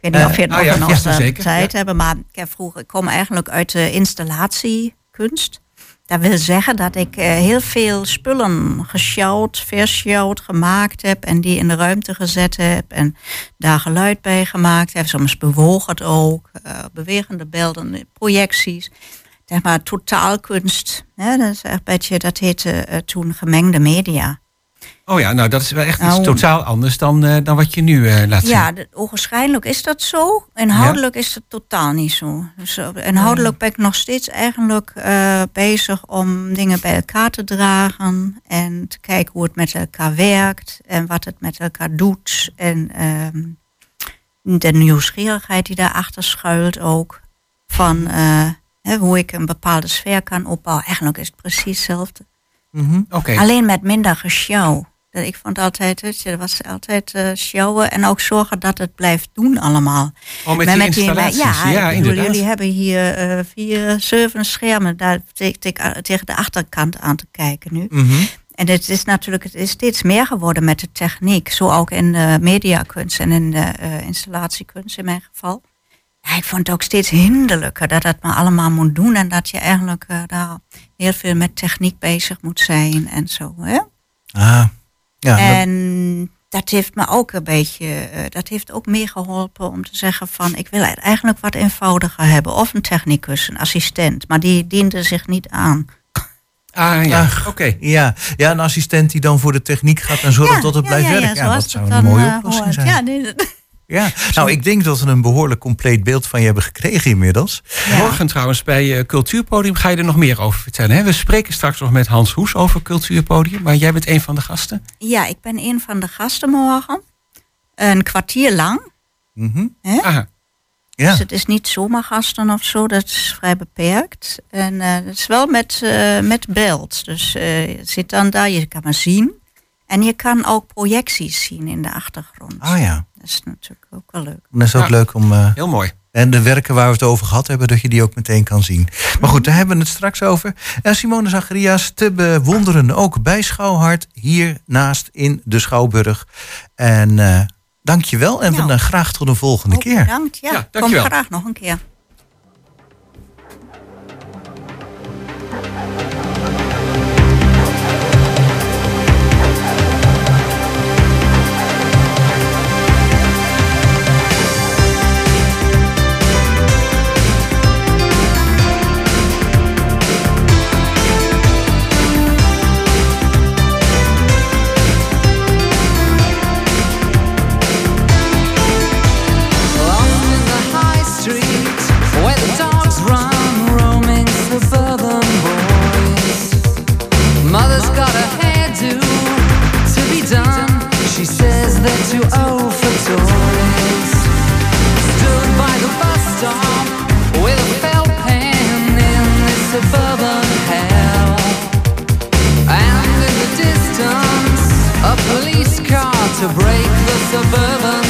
weet niet Eh, of je het oh nog ja, in ja, zeker, tijd ja. hebben, maar ik, heb vroeger, ik kom eigenlijk uit de installatiekunst. Dat wil zeggen dat ik eh, heel veel spullen gesjouwd, versjouwd, gemaakt heb en die in de ruimte gezet heb en daar geluid bij gemaakt heb. Soms bewoog het ook, eh, bewegende beelden, projecties. Zeg maar totaalkunst. Hè? Dat is echt een beetje, dat heette toen gemengde media. Oh ja, nou dat is wel echt iets Nou. totaal anders dan, eh, dan wat je nu eh, laat zien. Ja, ogenschijnlijk is dat zo. Inhoudelijk is het totaal niet zo. Dus eh, inhoudelijk ben ik nog steeds eigenlijk eh, bezig om dingen bij elkaar te dragen. En te kijken hoe het met elkaar werkt. En wat het met elkaar doet. En ehm, de nieuwsgierigheid die daarachter schuilt ook. Van eh, hoe ik een bepaalde sfeer kan opbouwen. Eigenlijk is het precies hetzelfde. Oké. Alleen met minder gesjouw. Ik vond altijd, weet je, er was altijd eh sjouwen en ook zorgen dat het blijft doen allemaal. Oh, met Maar die installaties. ja, Ja, ik bedoel, jullie hebben hier eh, vier, zeven schermen daar te- te- tegen de achterkant aan te kijken nu. Mhm. En het is natuurlijk het is steeds meer geworden met de techniek. Zo ook in de mediakunst en in de eh, installatiekunst in mijn geval. Ja, ik vond het ook steeds hinderlijker dat dat maar allemaal moet doen. En dat je eigenlijk eh, daar heel veel met techniek bezig moet zijn en zo. Hè? Ah, ja. en dat heeft me ook een beetje, eh, dat heeft ook meegeholpen om te zeggen van ik wil het eigenlijk wat eenvoudiger hebben. Of een technicus, een assistent, maar die diende zich niet aan. Ah ja, oké. Ja. ja, een assistent die dan voor de techniek gaat en zorgt dat het blijft werken. Ja, zoals dat zou een dan, mooie eh, oplossing hoort. zijn. Ja, nee, Ja, nou, ik denk dat we een behoorlijk compleet beeld van je hebben gekregen inmiddels. Morgen trouwens bij eh, Cultuurpodium ga je er nog meer over vertellen. Hè? We spreken straks nog met Hans Hoes over Cultuurpodium. Maar jij bent een van de gasten. ja, ik ben een van de gasten morgen. Een kwartier lang. Mhm. Hè? Aha. Ja. Dus het is niet zomaar gasten of zo, dat is vrij beperkt. En eh, het is wel met, eh, met beeld. Dus eh, je zit dan daar, je kan me zien. En je kan ook projecties zien in de achtergrond. Ah ja, is natuurlijk ook wel leuk. dat is ook Ja. leuk om... eh, Heel mooi. en de werken waar we het over gehad hebben, dat je die ook meteen kan zien. Maar goed, daar hebben we het straks over. En Simone Zacharias te bewonderen ook bij Schouwhart, hier naast in de Schouwburg. En eh dank je wel en Nou. we, eh, graag tot een volgende Ook keer. bedankt. Ja, Ja, kom dankjewel. graag nog een keer. to overdose. Stood by the bus stop with a felt pen in this suburban hell. And in the distance, a police car to break the suburban.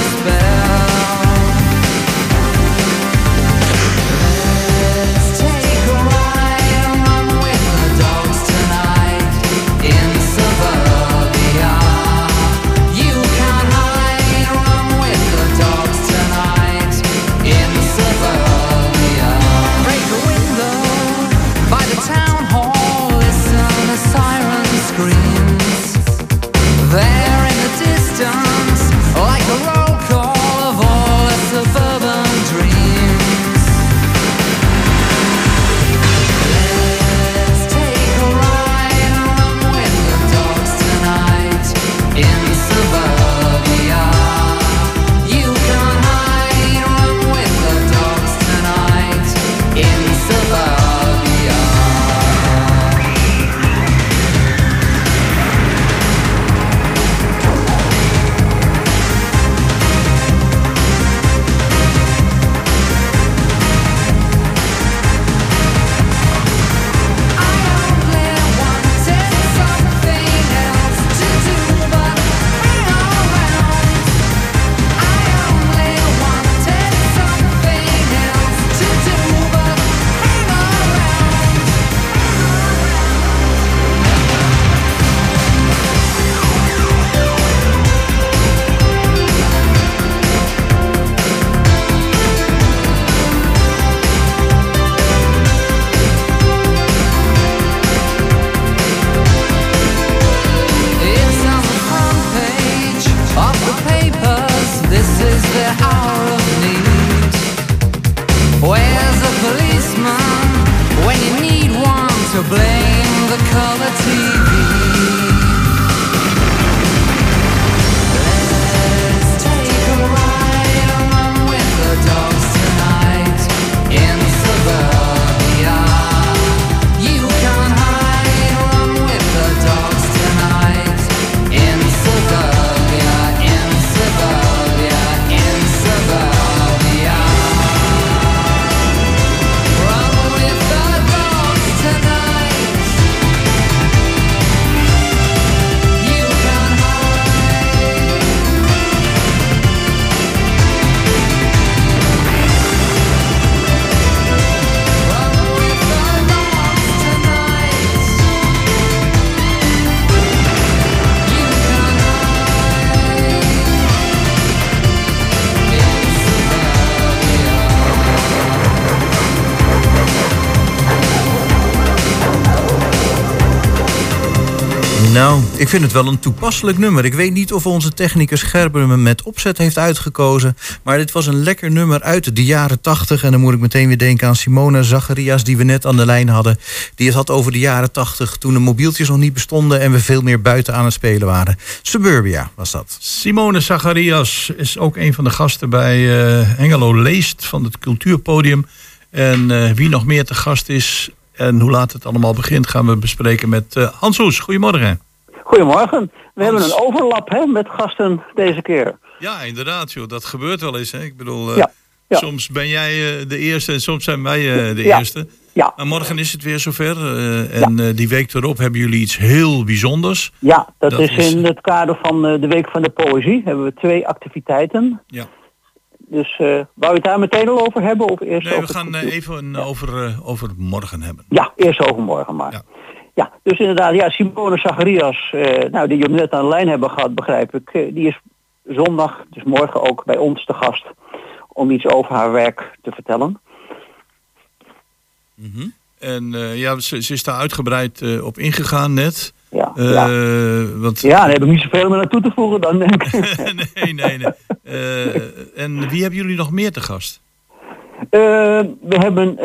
Ik vind het wel een toepasselijk nummer. Ik weet niet of onze technicus Gerber hem met opzet heeft uitgekozen. Maar dit was een lekker nummer uit de jaren tachtig. En dan moet ik meteen weer denken aan Simona Zacharias, die we net aan de lijn hadden. Die het had over de jaren tachtig, toen de mobieltjes nog niet bestonden... en we veel meer buiten aan het spelen waren. Suburbia was dat. Simone Zacharias is ook een van de gasten bij eh Hengelo Leest van het Cultuurpodium. En eh, wie nog meer te gast is en hoe laat het allemaal begint... gaan we bespreken met eh, Hans. Goedemorgen. Goedemorgen. We hebben een overlap hè, met gasten deze keer. Ja, inderdaad. Joh. Dat gebeurt wel eens. Hè. Ik bedoel, eh, Ja, ja. soms ben jij eh, de eerste en soms zijn wij eh, de Ja, eerste. Ja. Maar morgen is het weer zover. en die week erop hebben jullie iets heel bijzonders. Ja, dat, Dat is, is- in het kader van de Week van de Poëzie. Hebben we twee activiteiten. Ja. Dus wou je het daar meteen al over hebben? Of eerst Nee, we over gaan even over, over morgen hebben. Ja, eerst overmorgen maar. Ja. dus inderdaad, ja, Simone Zacharias, eh, nou, die we net aan de lijn hebben gehad, begrijp ik. eh, die is zondag, dus morgen ook bij ons te gast om iets over haar werk te vertellen. En eh, ja, ze, ze is daar uitgebreid op ingegaan net. Ja, Eh, ja. Want, Ja, daar heb ik niet zoveel meer naartoe te voegen dan denk ik. [LAUGHS] nee, nee, nee. En wie hebben jullie nog meer te gast? We hebben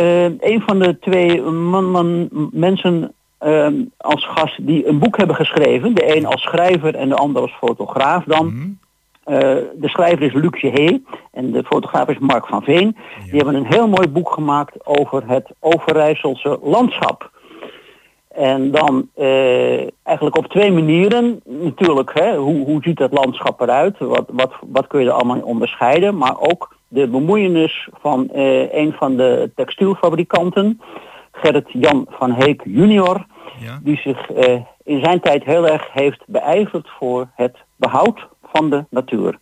een van de twee man, man, mensen eh, als gast die een boek hebben geschreven. De een als schrijver en de ander als fotograaf dan. Eh, de schrijver is Luc Hé en de fotograaf is Mark van Veen. Die hebben een heel mooi boek gemaakt over het Overijsselse landschap. En dan eh, eigenlijk op twee manieren. Natuurlijk, hè, hoe, hoe ziet het landschap eruit? Wat, wat, wat kun je er allemaal in onderscheiden? Maar ook de bemoeienis van eh, een van de textielfabrikanten, Gerrit Jan van Heek junior, die zich eh, in zijn tijd heel erg heeft beijverd voor het behoud van de natuur.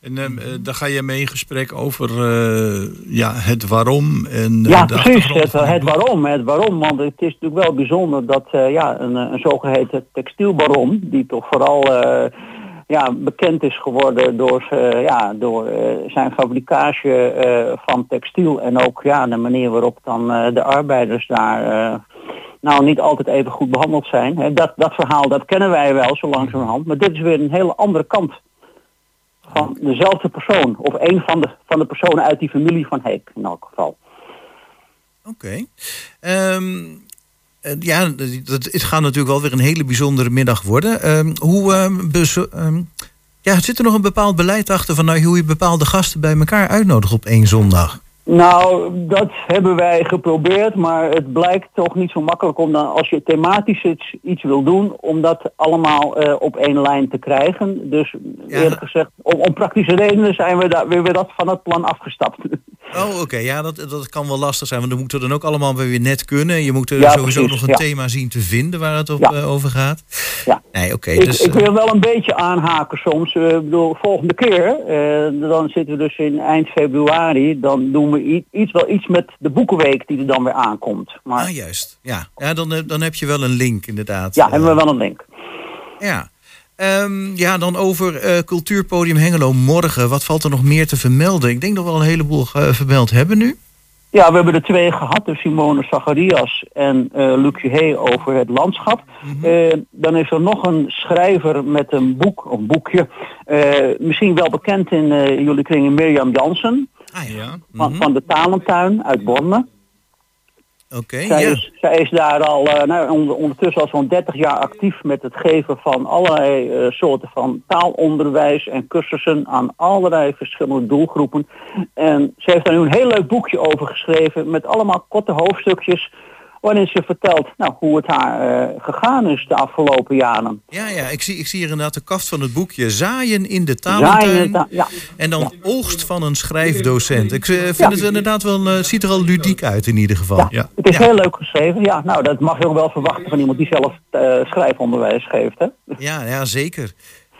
En eh, daar ga je mee in gesprek over eh, ja, het waarom en Ja, precies. Het, het waarom. Het waarom. Want het is natuurlijk wel bijzonder dat ja, een, een zogeheten textielbaron, die toch vooral ja, bekend is geworden door, ja, door zijn fabricage eh, van textiel en ook ja, de manier waarop dan de arbeiders daar nou niet altijd even goed behandeld zijn. Hè, dat, dat verhaal dat kennen wij wel zo langzamerhand. Maar dit is weer een hele andere kant van dezelfde persoon. Of een van de, van de personen uit die familie van Heek in elk geval. Oké. Ehm, eh, ja, dat, het gaat natuurlijk wel weer een hele bijzondere middag worden. Ehm, hoe, ehm, ja, zit er nog een bepaald beleid achter van nou, hoe je bepaalde gasten bij elkaar uitnodigt op één zondag? Nou, dat hebben wij geprobeerd, maar het blijkt toch niet zo makkelijk om dan, als je thematisch iets, iets wil doen, om dat allemaal eh, op één lijn te krijgen. Dus eerlijk gezegd, om, om praktische redenen zijn we, daar, weer weer dat van het plan afgestapt. [LAUGHS] Oh, oké. Ja, dat, dat kan wel lastig zijn, want dan moeten we dan ook allemaal weer net kunnen. Je moet er Ja, sowieso precies, nog een ja. thema zien te vinden waar het op, Ja. eh, over gaat. Nee, oké. ik, dus, ik wil wel een beetje aanhaken soms. Eh, Ik bedoel, volgende keer, eh, dan zitten we dus in eind februari, dan doen we iets, wel iets met de boekenweek die er dan weer aankomt. Maar Ah, juist. Ja, ja dan, eh, dan heb je wel een link inderdaad. ja, hebben we wel een link. Ja. Ehm, ja, dan over eh, Cultuurpodium Hengelo morgen. Wat valt er nog meer te vermelden? Ik denk dat we al een heleboel eh, vermeld hebben nu. Ja, we hebben er twee gehad, dus Simone Zacharias en eh Luc Juhé over het landschap. Eh, dan is er nog een schrijver met een boek, een boekje, eh, misschien wel bekend in jullie kringen, Mirjam Jansen. van, van de Talentuin uit Borne. Oké, Zij, ja. is, zij is daar al eh, nou, onder- ondertussen al zo'n 30 jaar actief met het geven van allerlei eh, soorten van taalonderwijs en cursussen aan allerlei verschillende doelgroepen. En ze heeft daar nu een heel leuk boekje over geschreven met allemaal korte hoofdstukjes waarin ze vertelt nou, hoe het haar eh, gegaan is de afgelopen jaren. Ja, ja ik, zie, ik zie hier inderdaad de kaft van het boekje. Zaaien in de talentuin. de ta- ja. En dan oogst van een schrijfdocent. Ik eh, vind Ja. het inderdaad wel, eh, ziet er al ludiek uit in ieder geval. Ja, het is heel leuk geschreven. Ja, nou, dat mag je ook wel verwachten van iemand die zelf eh, schrijfonderwijs geeft. Hè? Ja, ja, zeker.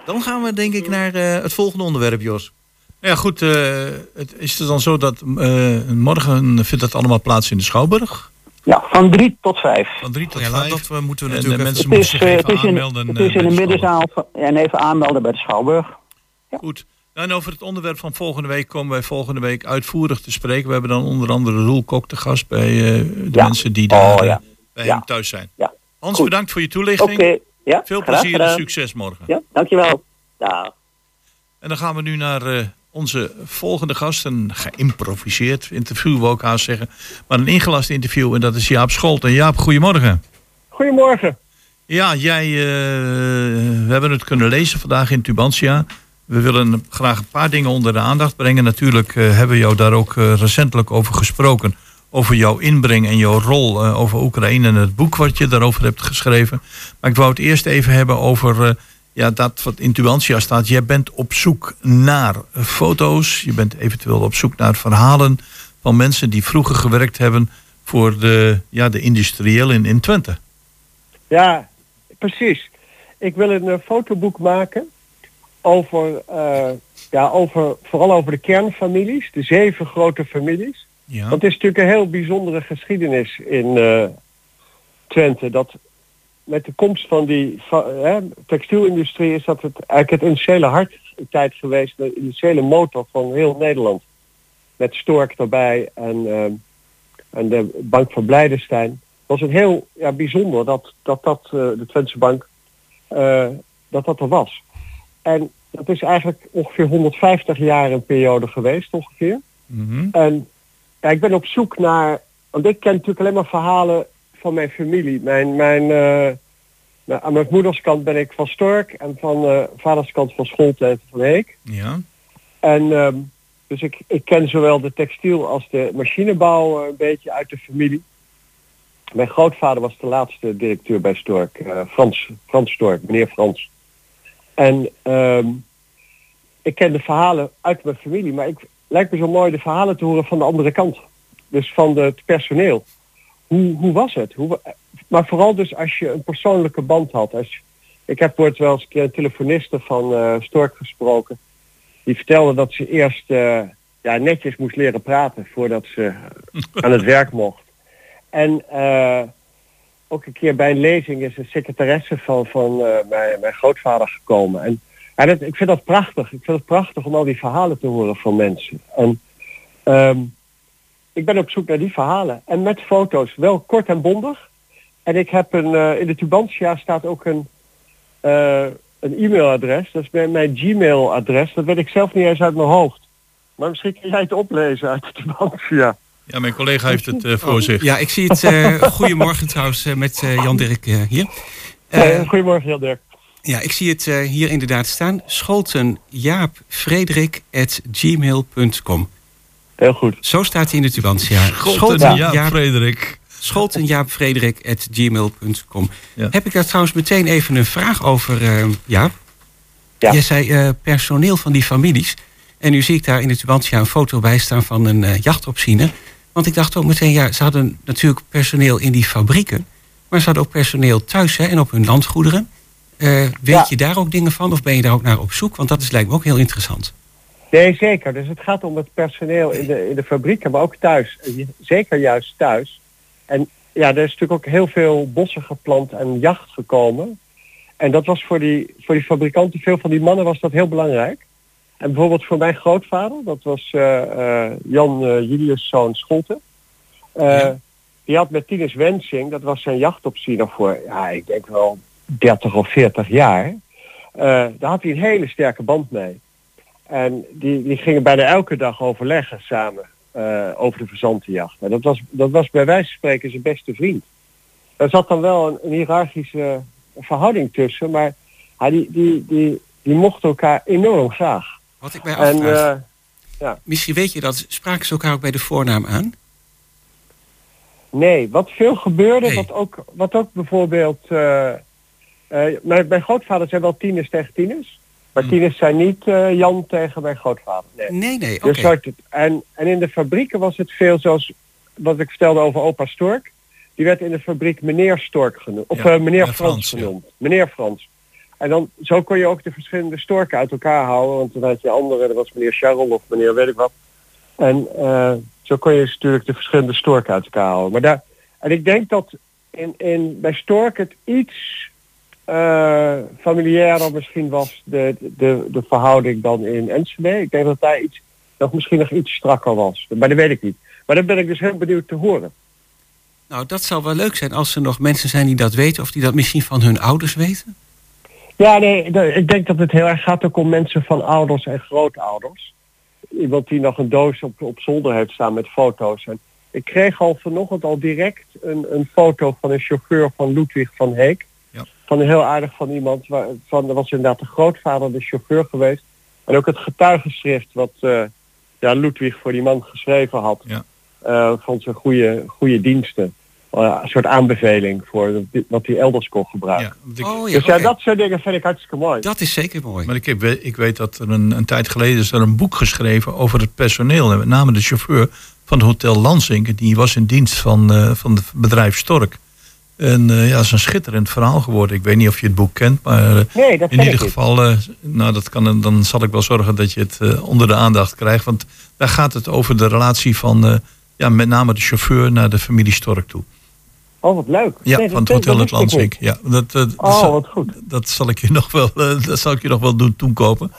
Dan gaan we denk ik naar eh, het volgende onderwerp, Jos. Ja, goed. eh, het is het dan zo dat eh, morgen vindt dat allemaal plaats in de Schouwburg? Ja, van drie tot vijf. Van drie tot Ja, vijf. dat eh, moeten we natuurlijk even- mensen moeten zich even het is in, aanmelden. het is in de de middenzaal en even aanmelden bij de Schouwburg. Goed. En over het onderwerp van volgende week komen wij volgende week uitvoerig te spreken. We hebben dan onder andere Roel Kok te gast bij eh, de Ja. mensen die daar Oh, eh, ja. bij Ja. hem thuis zijn. Ja. Hans, Goed. bedankt voor je toelichting. Oké, ja, Veel graag plezier en succes morgen. Ja, dankjewel. Ja. En dan gaan we nu naar eh, onze volgende gast. Een geïmproviseerd interview, wil ik haast zeggen. Maar een ingelast interview en dat is Jaap Scholt. En Jaap, goedemorgen. Goedemorgen. Ja, jij, eh, we hebben het kunnen lezen vandaag in Tubantia. We willen graag een paar dingen onder de aandacht brengen. Natuurlijk eh, hebben we jou daar ook eh, recentelijk over gesproken. Over jouw inbreng en jouw rol over Oekraïne en het boek wat je daarover hebt geschreven. Maar ik wou het eerst even hebben over ja, dat wat in Tubantia staat. Jij bent op zoek naar foto's. Je bent eventueel op zoek naar verhalen van mensen die vroeger gewerkt hebben voor de, ja, de industriëlen in, in Twente. Ja, precies. Ik wil een eh, fotoboek maken over, eh, ja, over, vooral over de kernfamilies, de zeven grote families. Ja. Want het is natuurlijk een heel bijzondere geschiedenis in eh, Twente. Dat met de komst van die hè, textielindustrie is dat het eigenlijk het industriële hart een tijd geweest, de industriële motor van heel Nederland. Met Stork erbij en, eh, en de Bank van Blijdenstein. Het was een heel ja, bijzonder dat dat, dat eh, de Twentse Bank, eh, dat dat er was. En dat is eigenlijk ongeveer 150 jaar een periode geweest ongeveer. En ja, ik ben op zoek naar, want ik ken natuurlijk alleen maar verhalen van mijn familie. Mijn, mijn, eh, nou, aan mijn moeders kant ben ik van Stork en van eh vaders kant van Scholten van Heek. Ja. En ehm, dus ik, ik ken zowel de textiel als de machinebouw eh, een beetje uit de familie. Mijn grootvader was de laatste directeur bij Stork, Frans, Frans Stork, meneer Frans. En ehm, ik ken de verhalen uit mijn familie, maar ik lijkt me zo mooi de verhalen te horen van de andere kant. Dus van het personeel. Hoe, hoe was het? Hoe, maar vooral dus als je een persoonlijke band had. Als, Ik heb ooit wel eens een keer een telefoniste van eh, Stork gesproken. Die vertelde dat ze eerst eh, ja, netjes moest leren praten voordat ze [LAUGHS] aan het werk mocht. En eh, ook een keer bij een lezing is een secretaresse van, van mijn, mijn grootvader gekomen. En ja, dat, ik vind dat prachtig. Ik vind het prachtig om al die verhalen te horen van mensen. En ehm, ik ben op zoek naar die verhalen. En met foto's, wel kort en bondig. En ik heb een, eh, in de Tubantia staat ook een, eh, een e-mailadres. Dat is mijn, mijn Gmail-adres. Dat weet ik zelf niet eens uit mijn hoofd. Maar misschien kun jij het oplezen uit de Tubantia. Ja, mijn collega heeft het eh, voor zich. Ja, ik zie het. eh, [LAUGHS] goedemorgen trouwens eh, met eh, Jan Dirk eh, hier. Goedemorgen, Jan Dirk. Ja, ik zie het eh, hier inderdaad staan. Scholtenjaapfrederik.gmail.com Heel goed. Zo staat hij in de tubantia. Scholten Jaap Frederik. Scholtenjaapfrederik.gmail.com Heb ik daar trouwens meteen even een vraag over, eh, Jaap? Ja. Jij zei eh, personeel van die families. En nu zie ik daar in de tubantia een foto bij staan van een eh, jachtopziener. Want ik dacht ook meteen, ja, ze hadden natuurlijk personeel in die fabrieken. Maar ze hadden ook personeel thuis hè, en op hun landgoederen. Eh, weet Ja. je daar ook dingen van of ben je daar ook naar op zoek? Want dat is, lijkt me ook heel interessant. Nee, zeker. Dus het gaat om het personeel in de, in de fabrieken, maar ook thuis. Zeker juist thuis. En ja, er is natuurlijk ook heel veel bossen geplant en jacht gekomen. En dat was voor die, voor die fabrikanten, veel van die mannen was dat heel belangrijk. En bijvoorbeeld voor mijn grootvader, dat was eh, eh, Jan eh, Julius zoon Scholten. Die had met Tinus Wensing, dat was zijn jachtopziener voor, ja, ik denk wel 30 of 40 jaar. Daar had hij een hele sterke band mee. En die, die gingen bijna elke dag overleggen samen eh, over de verzantenjacht. En dat was, dat was bij wijze van spreken zijn beste vriend. Er zat dan wel een, een hiërarchische verhouding tussen, maar hij, die, die, die, die mochten elkaar enorm graag. Wat ik mij En, afvraag. eh, ja. Misschien weet je dat, spraken ze elkaar ook bij de voornaam aan? Nee, wat veel gebeurde, Nee. wat, ook, wat ook bijvoorbeeld... eh, mijn, mijn grootvader zijn wel tieners tegen tieners. Maar tieners zijn niet eh, Jan tegen mijn grootvader. Nee, Nee, nee, oké. Dus en, en in de fabrieken was het veel zoals wat ik vertelde over opa Stork. Die werd in de fabriek meneer Stork genoemd. Of Ja, eh, meneer Frans, ja. genoemd. Meneer Frans. En dan, zo kon je ook de verschillende storken uit elkaar houden. Want dan had je andere, dat was meneer Charles of meneer weet ik wat. En eh, zo kon je dus natuurlijk de verschillende storken uit elkaar houden. Maar daar, en ik denk dat in, in, bij Stork het iets eh familiairder misschien was de, de, de verhouding dan in Enschede. Ik denk dat daar iets, nog misschien nog iets strakker was. Maar dat weet ik niet. Maar dan ben ik dus heel benieuwd te horen. Nou, dat zou wel leuk zijn als er nog mensen zijn die dat weten... of die dat misschien van hun ouders weten. Ja, nee, ik denk dat het heel erg gaat ook om mensen van ouders en grootouders. Iemand die nog een doos op, op zolder heeft staan met foto's. En ik kreeg al vanochtend al direct een, een foto van een chauffeur van Ludwig van Heek. Van heel aardig van iemand. Van, dat was inderdaad de grootvader, de chauffeur geweest. En ook het getuigenschrift wat eh, ja, Ludwig voor die man geschreven had. eh, van zijn goede, goede diensten. Eh, een soort aanbeveling voor wat hij elders kon gebruiken. Oh, ja, dus ja, dat soort dingen vind ik hartstikke mooi. Dat is zeker mooi. Maar ik, heb, ik weet dat er een, een tijd geleden is er een boek geschreven over het personeel. En met name de chauffeur van het Hotel Lansing. Die was in dienst van, eh, van het bedrijf Stork. En eh, ja, dat is een schitterend verhaal geworden. Ik weet niet of je het boek kent, maar eh, Nee, dat in ieder geval, eh, nou, dat kan, dan zal ik wel zorgen dat je het onder de aandacht krijgt. Want daar gaat het over de relatie van ja, met name de chauffeur naar de familie Stork toe. Oh, wat leuk. Ja, Nee, van het Hotel Het. Ja, dat, eh, dat, Oh, zal, wat goed. dat zal ik je [LAUGHS] nog wel, dat zal ik je nog wel doen toekopen.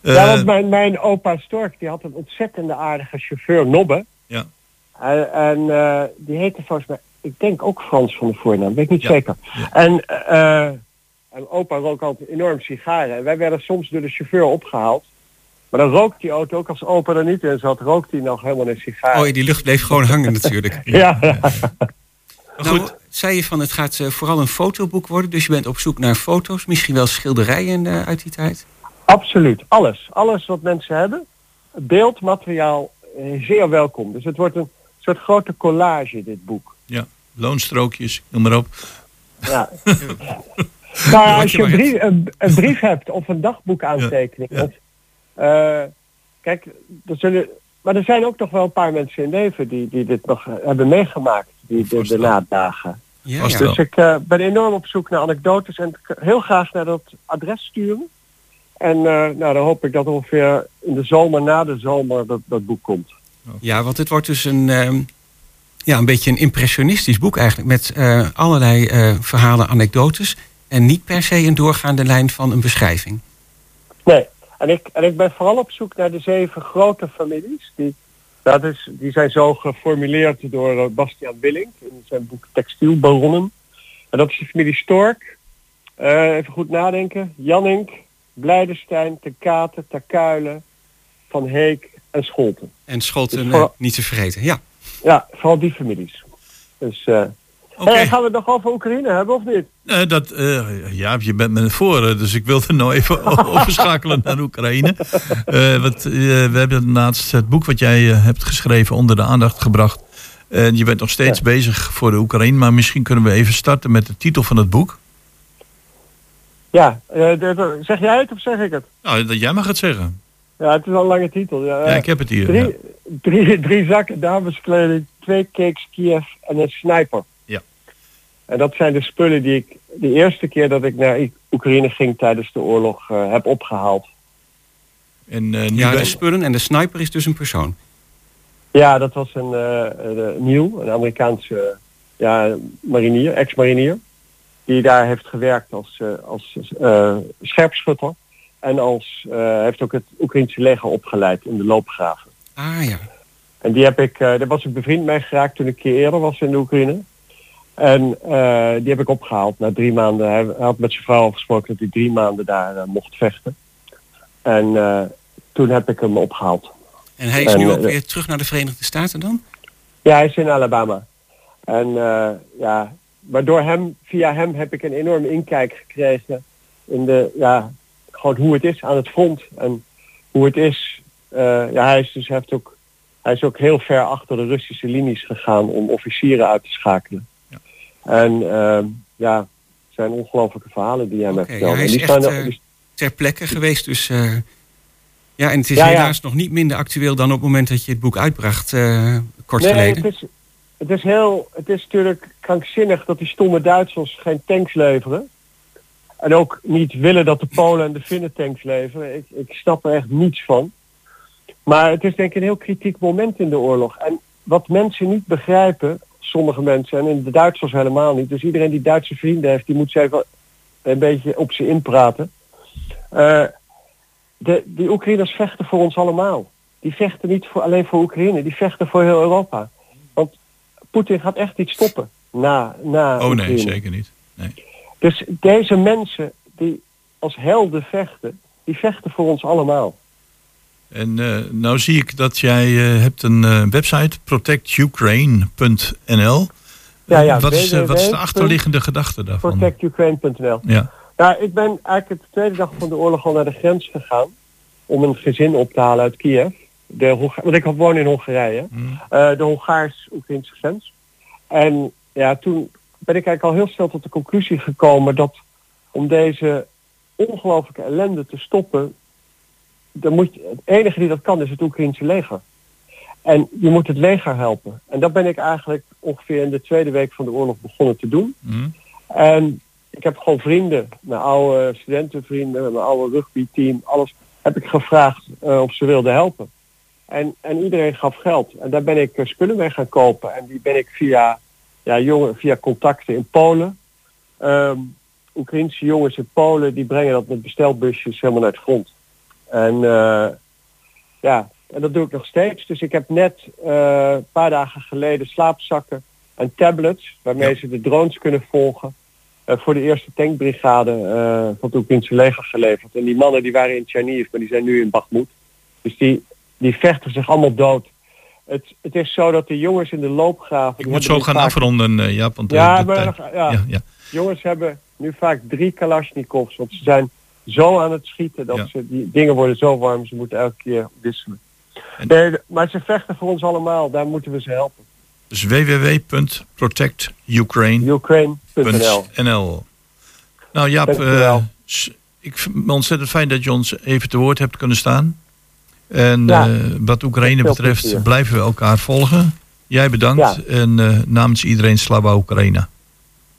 ja, want mijn, mijn opa Stork die had een ontzettende aardige chauffeur, Nobbe. Ja. En, en die heette volgens mij, ik denk ook Frans van de voornaam, weet ik niet Ja. zeker. En, eh, en opa rook altijd enorm sigaren. En wij werden soms door de chauffeur opgehaald. Maar dan rookt die auto ook als opa er niet in zat, rookt hij nog helemaal een sigaar. Oh, ja, die lucht bleef gewoon hangen natuurlijk. [LAUGHS] Ja, ja. Nou, zei je van het gaat eh, vooral een fotoboek worden. Dus je bent op zoek naar foto's. Misschien wel schilderijen eh, uit die tijd. Absoluut, alles. Alles wat mensen hebben. Beeldmateriaal, zeer welkom. Dus het wordt een soort grote collage, dit boek. Ja, loonstrookjes, noem maar op. Ja. [LAUGHS] nou, Wat als je een maar brief, een, een brief hebt of een dagboekaantekening. Ja, eh, kijk, er zullen, maar er zijn ook nog wel een paar mensen in leven die, die dit nog hebben meegemaakt. Die de, de nadagen. Ja. Dus ik eh, ben enorm op zoek naar anekdotes en ik heel graag naar dat adres sturen. En eh, nou, dan hoop ik dat ongeveer in de zomer, na de zomer, dat, dat boek komt. Ja, want het wordt dus een, ehm, ja, een beetje een impressionistisch boek eigenlijk. Met eh, allerlei eh, verhalen, anekdotes. En niet per se een doorgaande lijn van een beschrijving. Nee, en ik, en ik ben vooral op zoek naar de zeven grote families. Die, dat is, die zijn zo geformuleerd door eh, Bastiaan Willink in zijn boek Textielbaronnen. En dat is de familie Stork. Even goed nadenken. Jannink, Blijdenstein, Te Katen, Takuilen, Van Heek en Scholten. En Scholten Dus vooral- niet te vergeten. Ja. Ja, vooral die families. Dus, eh hey, gaan we het nog over Oekraïne hebben of niet? Eh, dat, eh, ja, je bent me voor, dus ik wilde nou even [LAUGHS] [LAUGHS] overschakelen naar Oekraïne. Want, we hebben laatst het boek wat jij hebt geschreven onder de aandacht gebracht. En je bent nog steeds bezig voor de Oekraïne, maar misschien kunnen we even starten met de titel van het boek. Ja, zeg jij het of zeg ik het? Nou, dat jij mag het zeggen. Ja, het is al een lange titel. Ja, Ja, ik heb het hier. Drie, ja. drie, drie zakken dameskleding, twee cakes Kiev en een sniper. Ja. En dat zijn de spullen die ik de eerste keer dat ik naar Oekraïne ging tijdens de oorlog eh, heb opgehaald. En, eh, nu Ja, de spullen en de sniper is dus een persoon. Ja, dat was een eh eh, Neil, een Amerikaanse ja, marinier, ex-marinier. Die daar heeft gewerkt als, eh, als eh, scherpschutter. En als, eh, heeft ook het Oekraïnse leger opgeleid in de loopgraven. Ah ja. En die heb ik, eh, daar was ik bevriend mee geraakt toen ik keer eerder was in de Oekraïne. En eh, die heb ik opgehaald na drie maanden. Hij, had met zijn vrouw afgesproken dat hij drie maanden daar mocht vechten. En toen heb ik hem opgehaald. En hij is En, nu ook weer terug naar de Verenigde Staten dan? Ja, hij is in Alabama. En ja, waardoor hem, via hem heb ik een enorme inkijk gekregen in de, ja, gewoon hoe het is aan het front. En hoe het is, eh, ja, hij is dus, heeft ook, hij is ook heel ver achter de Russische linies gegaan om officieren uit te schakelen. En ehm, ja, het zijn ongelofelijke verhalen die hij mij Oké, ja, die echt er- eh, die- ter plekke geweest. Dus, eh, ja, en het is Ja, ja. helaas nog niet minder actueel dan op het moment dat je het boek uitbracht, kort nee, geleden. Het is, het is heel, het is natuurlijk krankzinnig dat die stomme Duitsers geen tanks leveren. En ook niet willen dat de Polen en de Finnen tanks leveren. Ik, ik snap er echt niets van. Maar het is denk ik een heel kritiek moment in de oorlog. En wat mensen niet begrijpen, sommige mensen, en in de Duitsers helemaal niet. Dus iedereen die Duitse vrienden heeft, die moet ze even een beetje op ze inpraten. Eh, de, die Oekraïners vechten voor ons allemaal. Die vechten niet voor, alleen voor Oekraïne, die vechten voor heel Europa. Want Poetin gaat echt niet stoppen na, na Oh nee, Oekraïne. zeker niet. Nee. Dus deze mensen die als helden vechten, die vechten voor ons allemaal. En eh, nou zie ik dat jij eh, hebt een eh, website, protectukraine.nl. Ja, ja, wat, is, wat is de achterliggende gedachte daarvan? Protectukraine.nl. Ja. Nou, ik ben eigenlijk de tweede dag van de oorlog al naar de grens gegaan om een gezin op te halen uit Kiev. De Honga- want ik woon in Hongarije. Eh, de Hongaars-Oekraïnse grens. En ja, toen ben ik eigenlijk al heel snel tot de conclusie gekomen dat om deze ongelooflijke ellende te stoppen, dan moet je, het enige die dat kan is het Oekraïnse leger. En je moet het leger helpen. En dat ben ik eigenlijk ongeveer in de tweede week van de oorlog begonnen te doen. Hm? En ik heb gewoon vrienden, mijn oude studentenvrienden, mijn oude rugbyteam, alles heb ik gevraagd eh, of ze wilden helpen. En, en iedereen gaf geld. En daar ben ik eh, spullen mee gaan kopen. En die ben ik via, ja, jongen, via contacten in Polen. Oekraïnse jongens in Polen, die brengen dat met bestelbusjes helemaal naar het front. En eh, ja, en dat doe ik nog steeds. Dus ik heb net eh, een paar dagen geleden slaapzakken en tablets, waarmee ze de drones kunnen volgen, eh, voor de eerste tankbrigade van het Oekraïnse leger geleverd. En die mannen die waren in Chernihiv, maar die zijn nu in Bakhmut. Dus die, die vechten zich allemaal dood. Het, het is zo dat de jongens in de loopgraven... Ik moet zo gaan afronden, eh, Jaap. Want, eh, Ja, de maar tijd- nog- ja. ja, ja. Jongens hebben nu vaak drie Kalashnikovs, want ze zijn zo aan het schieten dat ze, die dingen worden zo warm, ze moeten elke keer wisselen. Nee, maar ze vechten voor ons allemaal, daar moeten we ze helpen. Dus www.protectukraine.nl Nou Jaap, eh, ik vind het ontzettend fijn dat je ons even te woord hebt kunnen staan. En Ja, eh, wat Oekraïne betreft plezier. blijven we elkaar volgen. Jij bedankt Ja. en eh, namens iedereen Slava Oekraïna.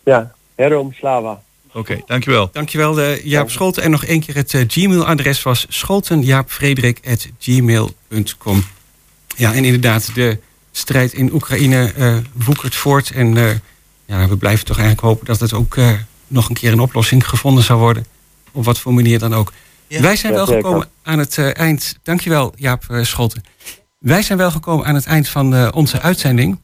Ja, Herom Slava. Oké, dankjewel. Dankjewel eh, Jaap Scholten. En nog één keer het Gmail-adres was scholtenjaapfrederik.gmail.com. Ja, en inderdaad, de strijd in Oekraïne eh woekert voort. En eh, ja, we blijven toch eigenlijk hopen dat het ook eh, nog een keer een oplossing gevonden zou worden. Op wat voor manier dan ook. Wij zijn Ja, wel zeker. gekomen aan het eh, eind. Dankjewel Jaap eh, Scholten. Wij zijn wel gekomen aan het eind van eh, onze uitzending.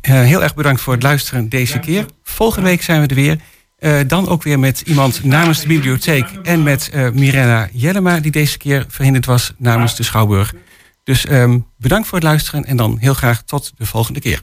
Eh, heel erg bedankt voor het luisteren deze keer. Volgende week zijn we er weer. Eh, dan ook weer met iemand namens de bibliotheek en met eh Mirella Jellema, die deze keer verhinderd was namens de Schouwburg. Dus ehm, bedankt voor het luisteren en dan heel graag tot de volgende keer.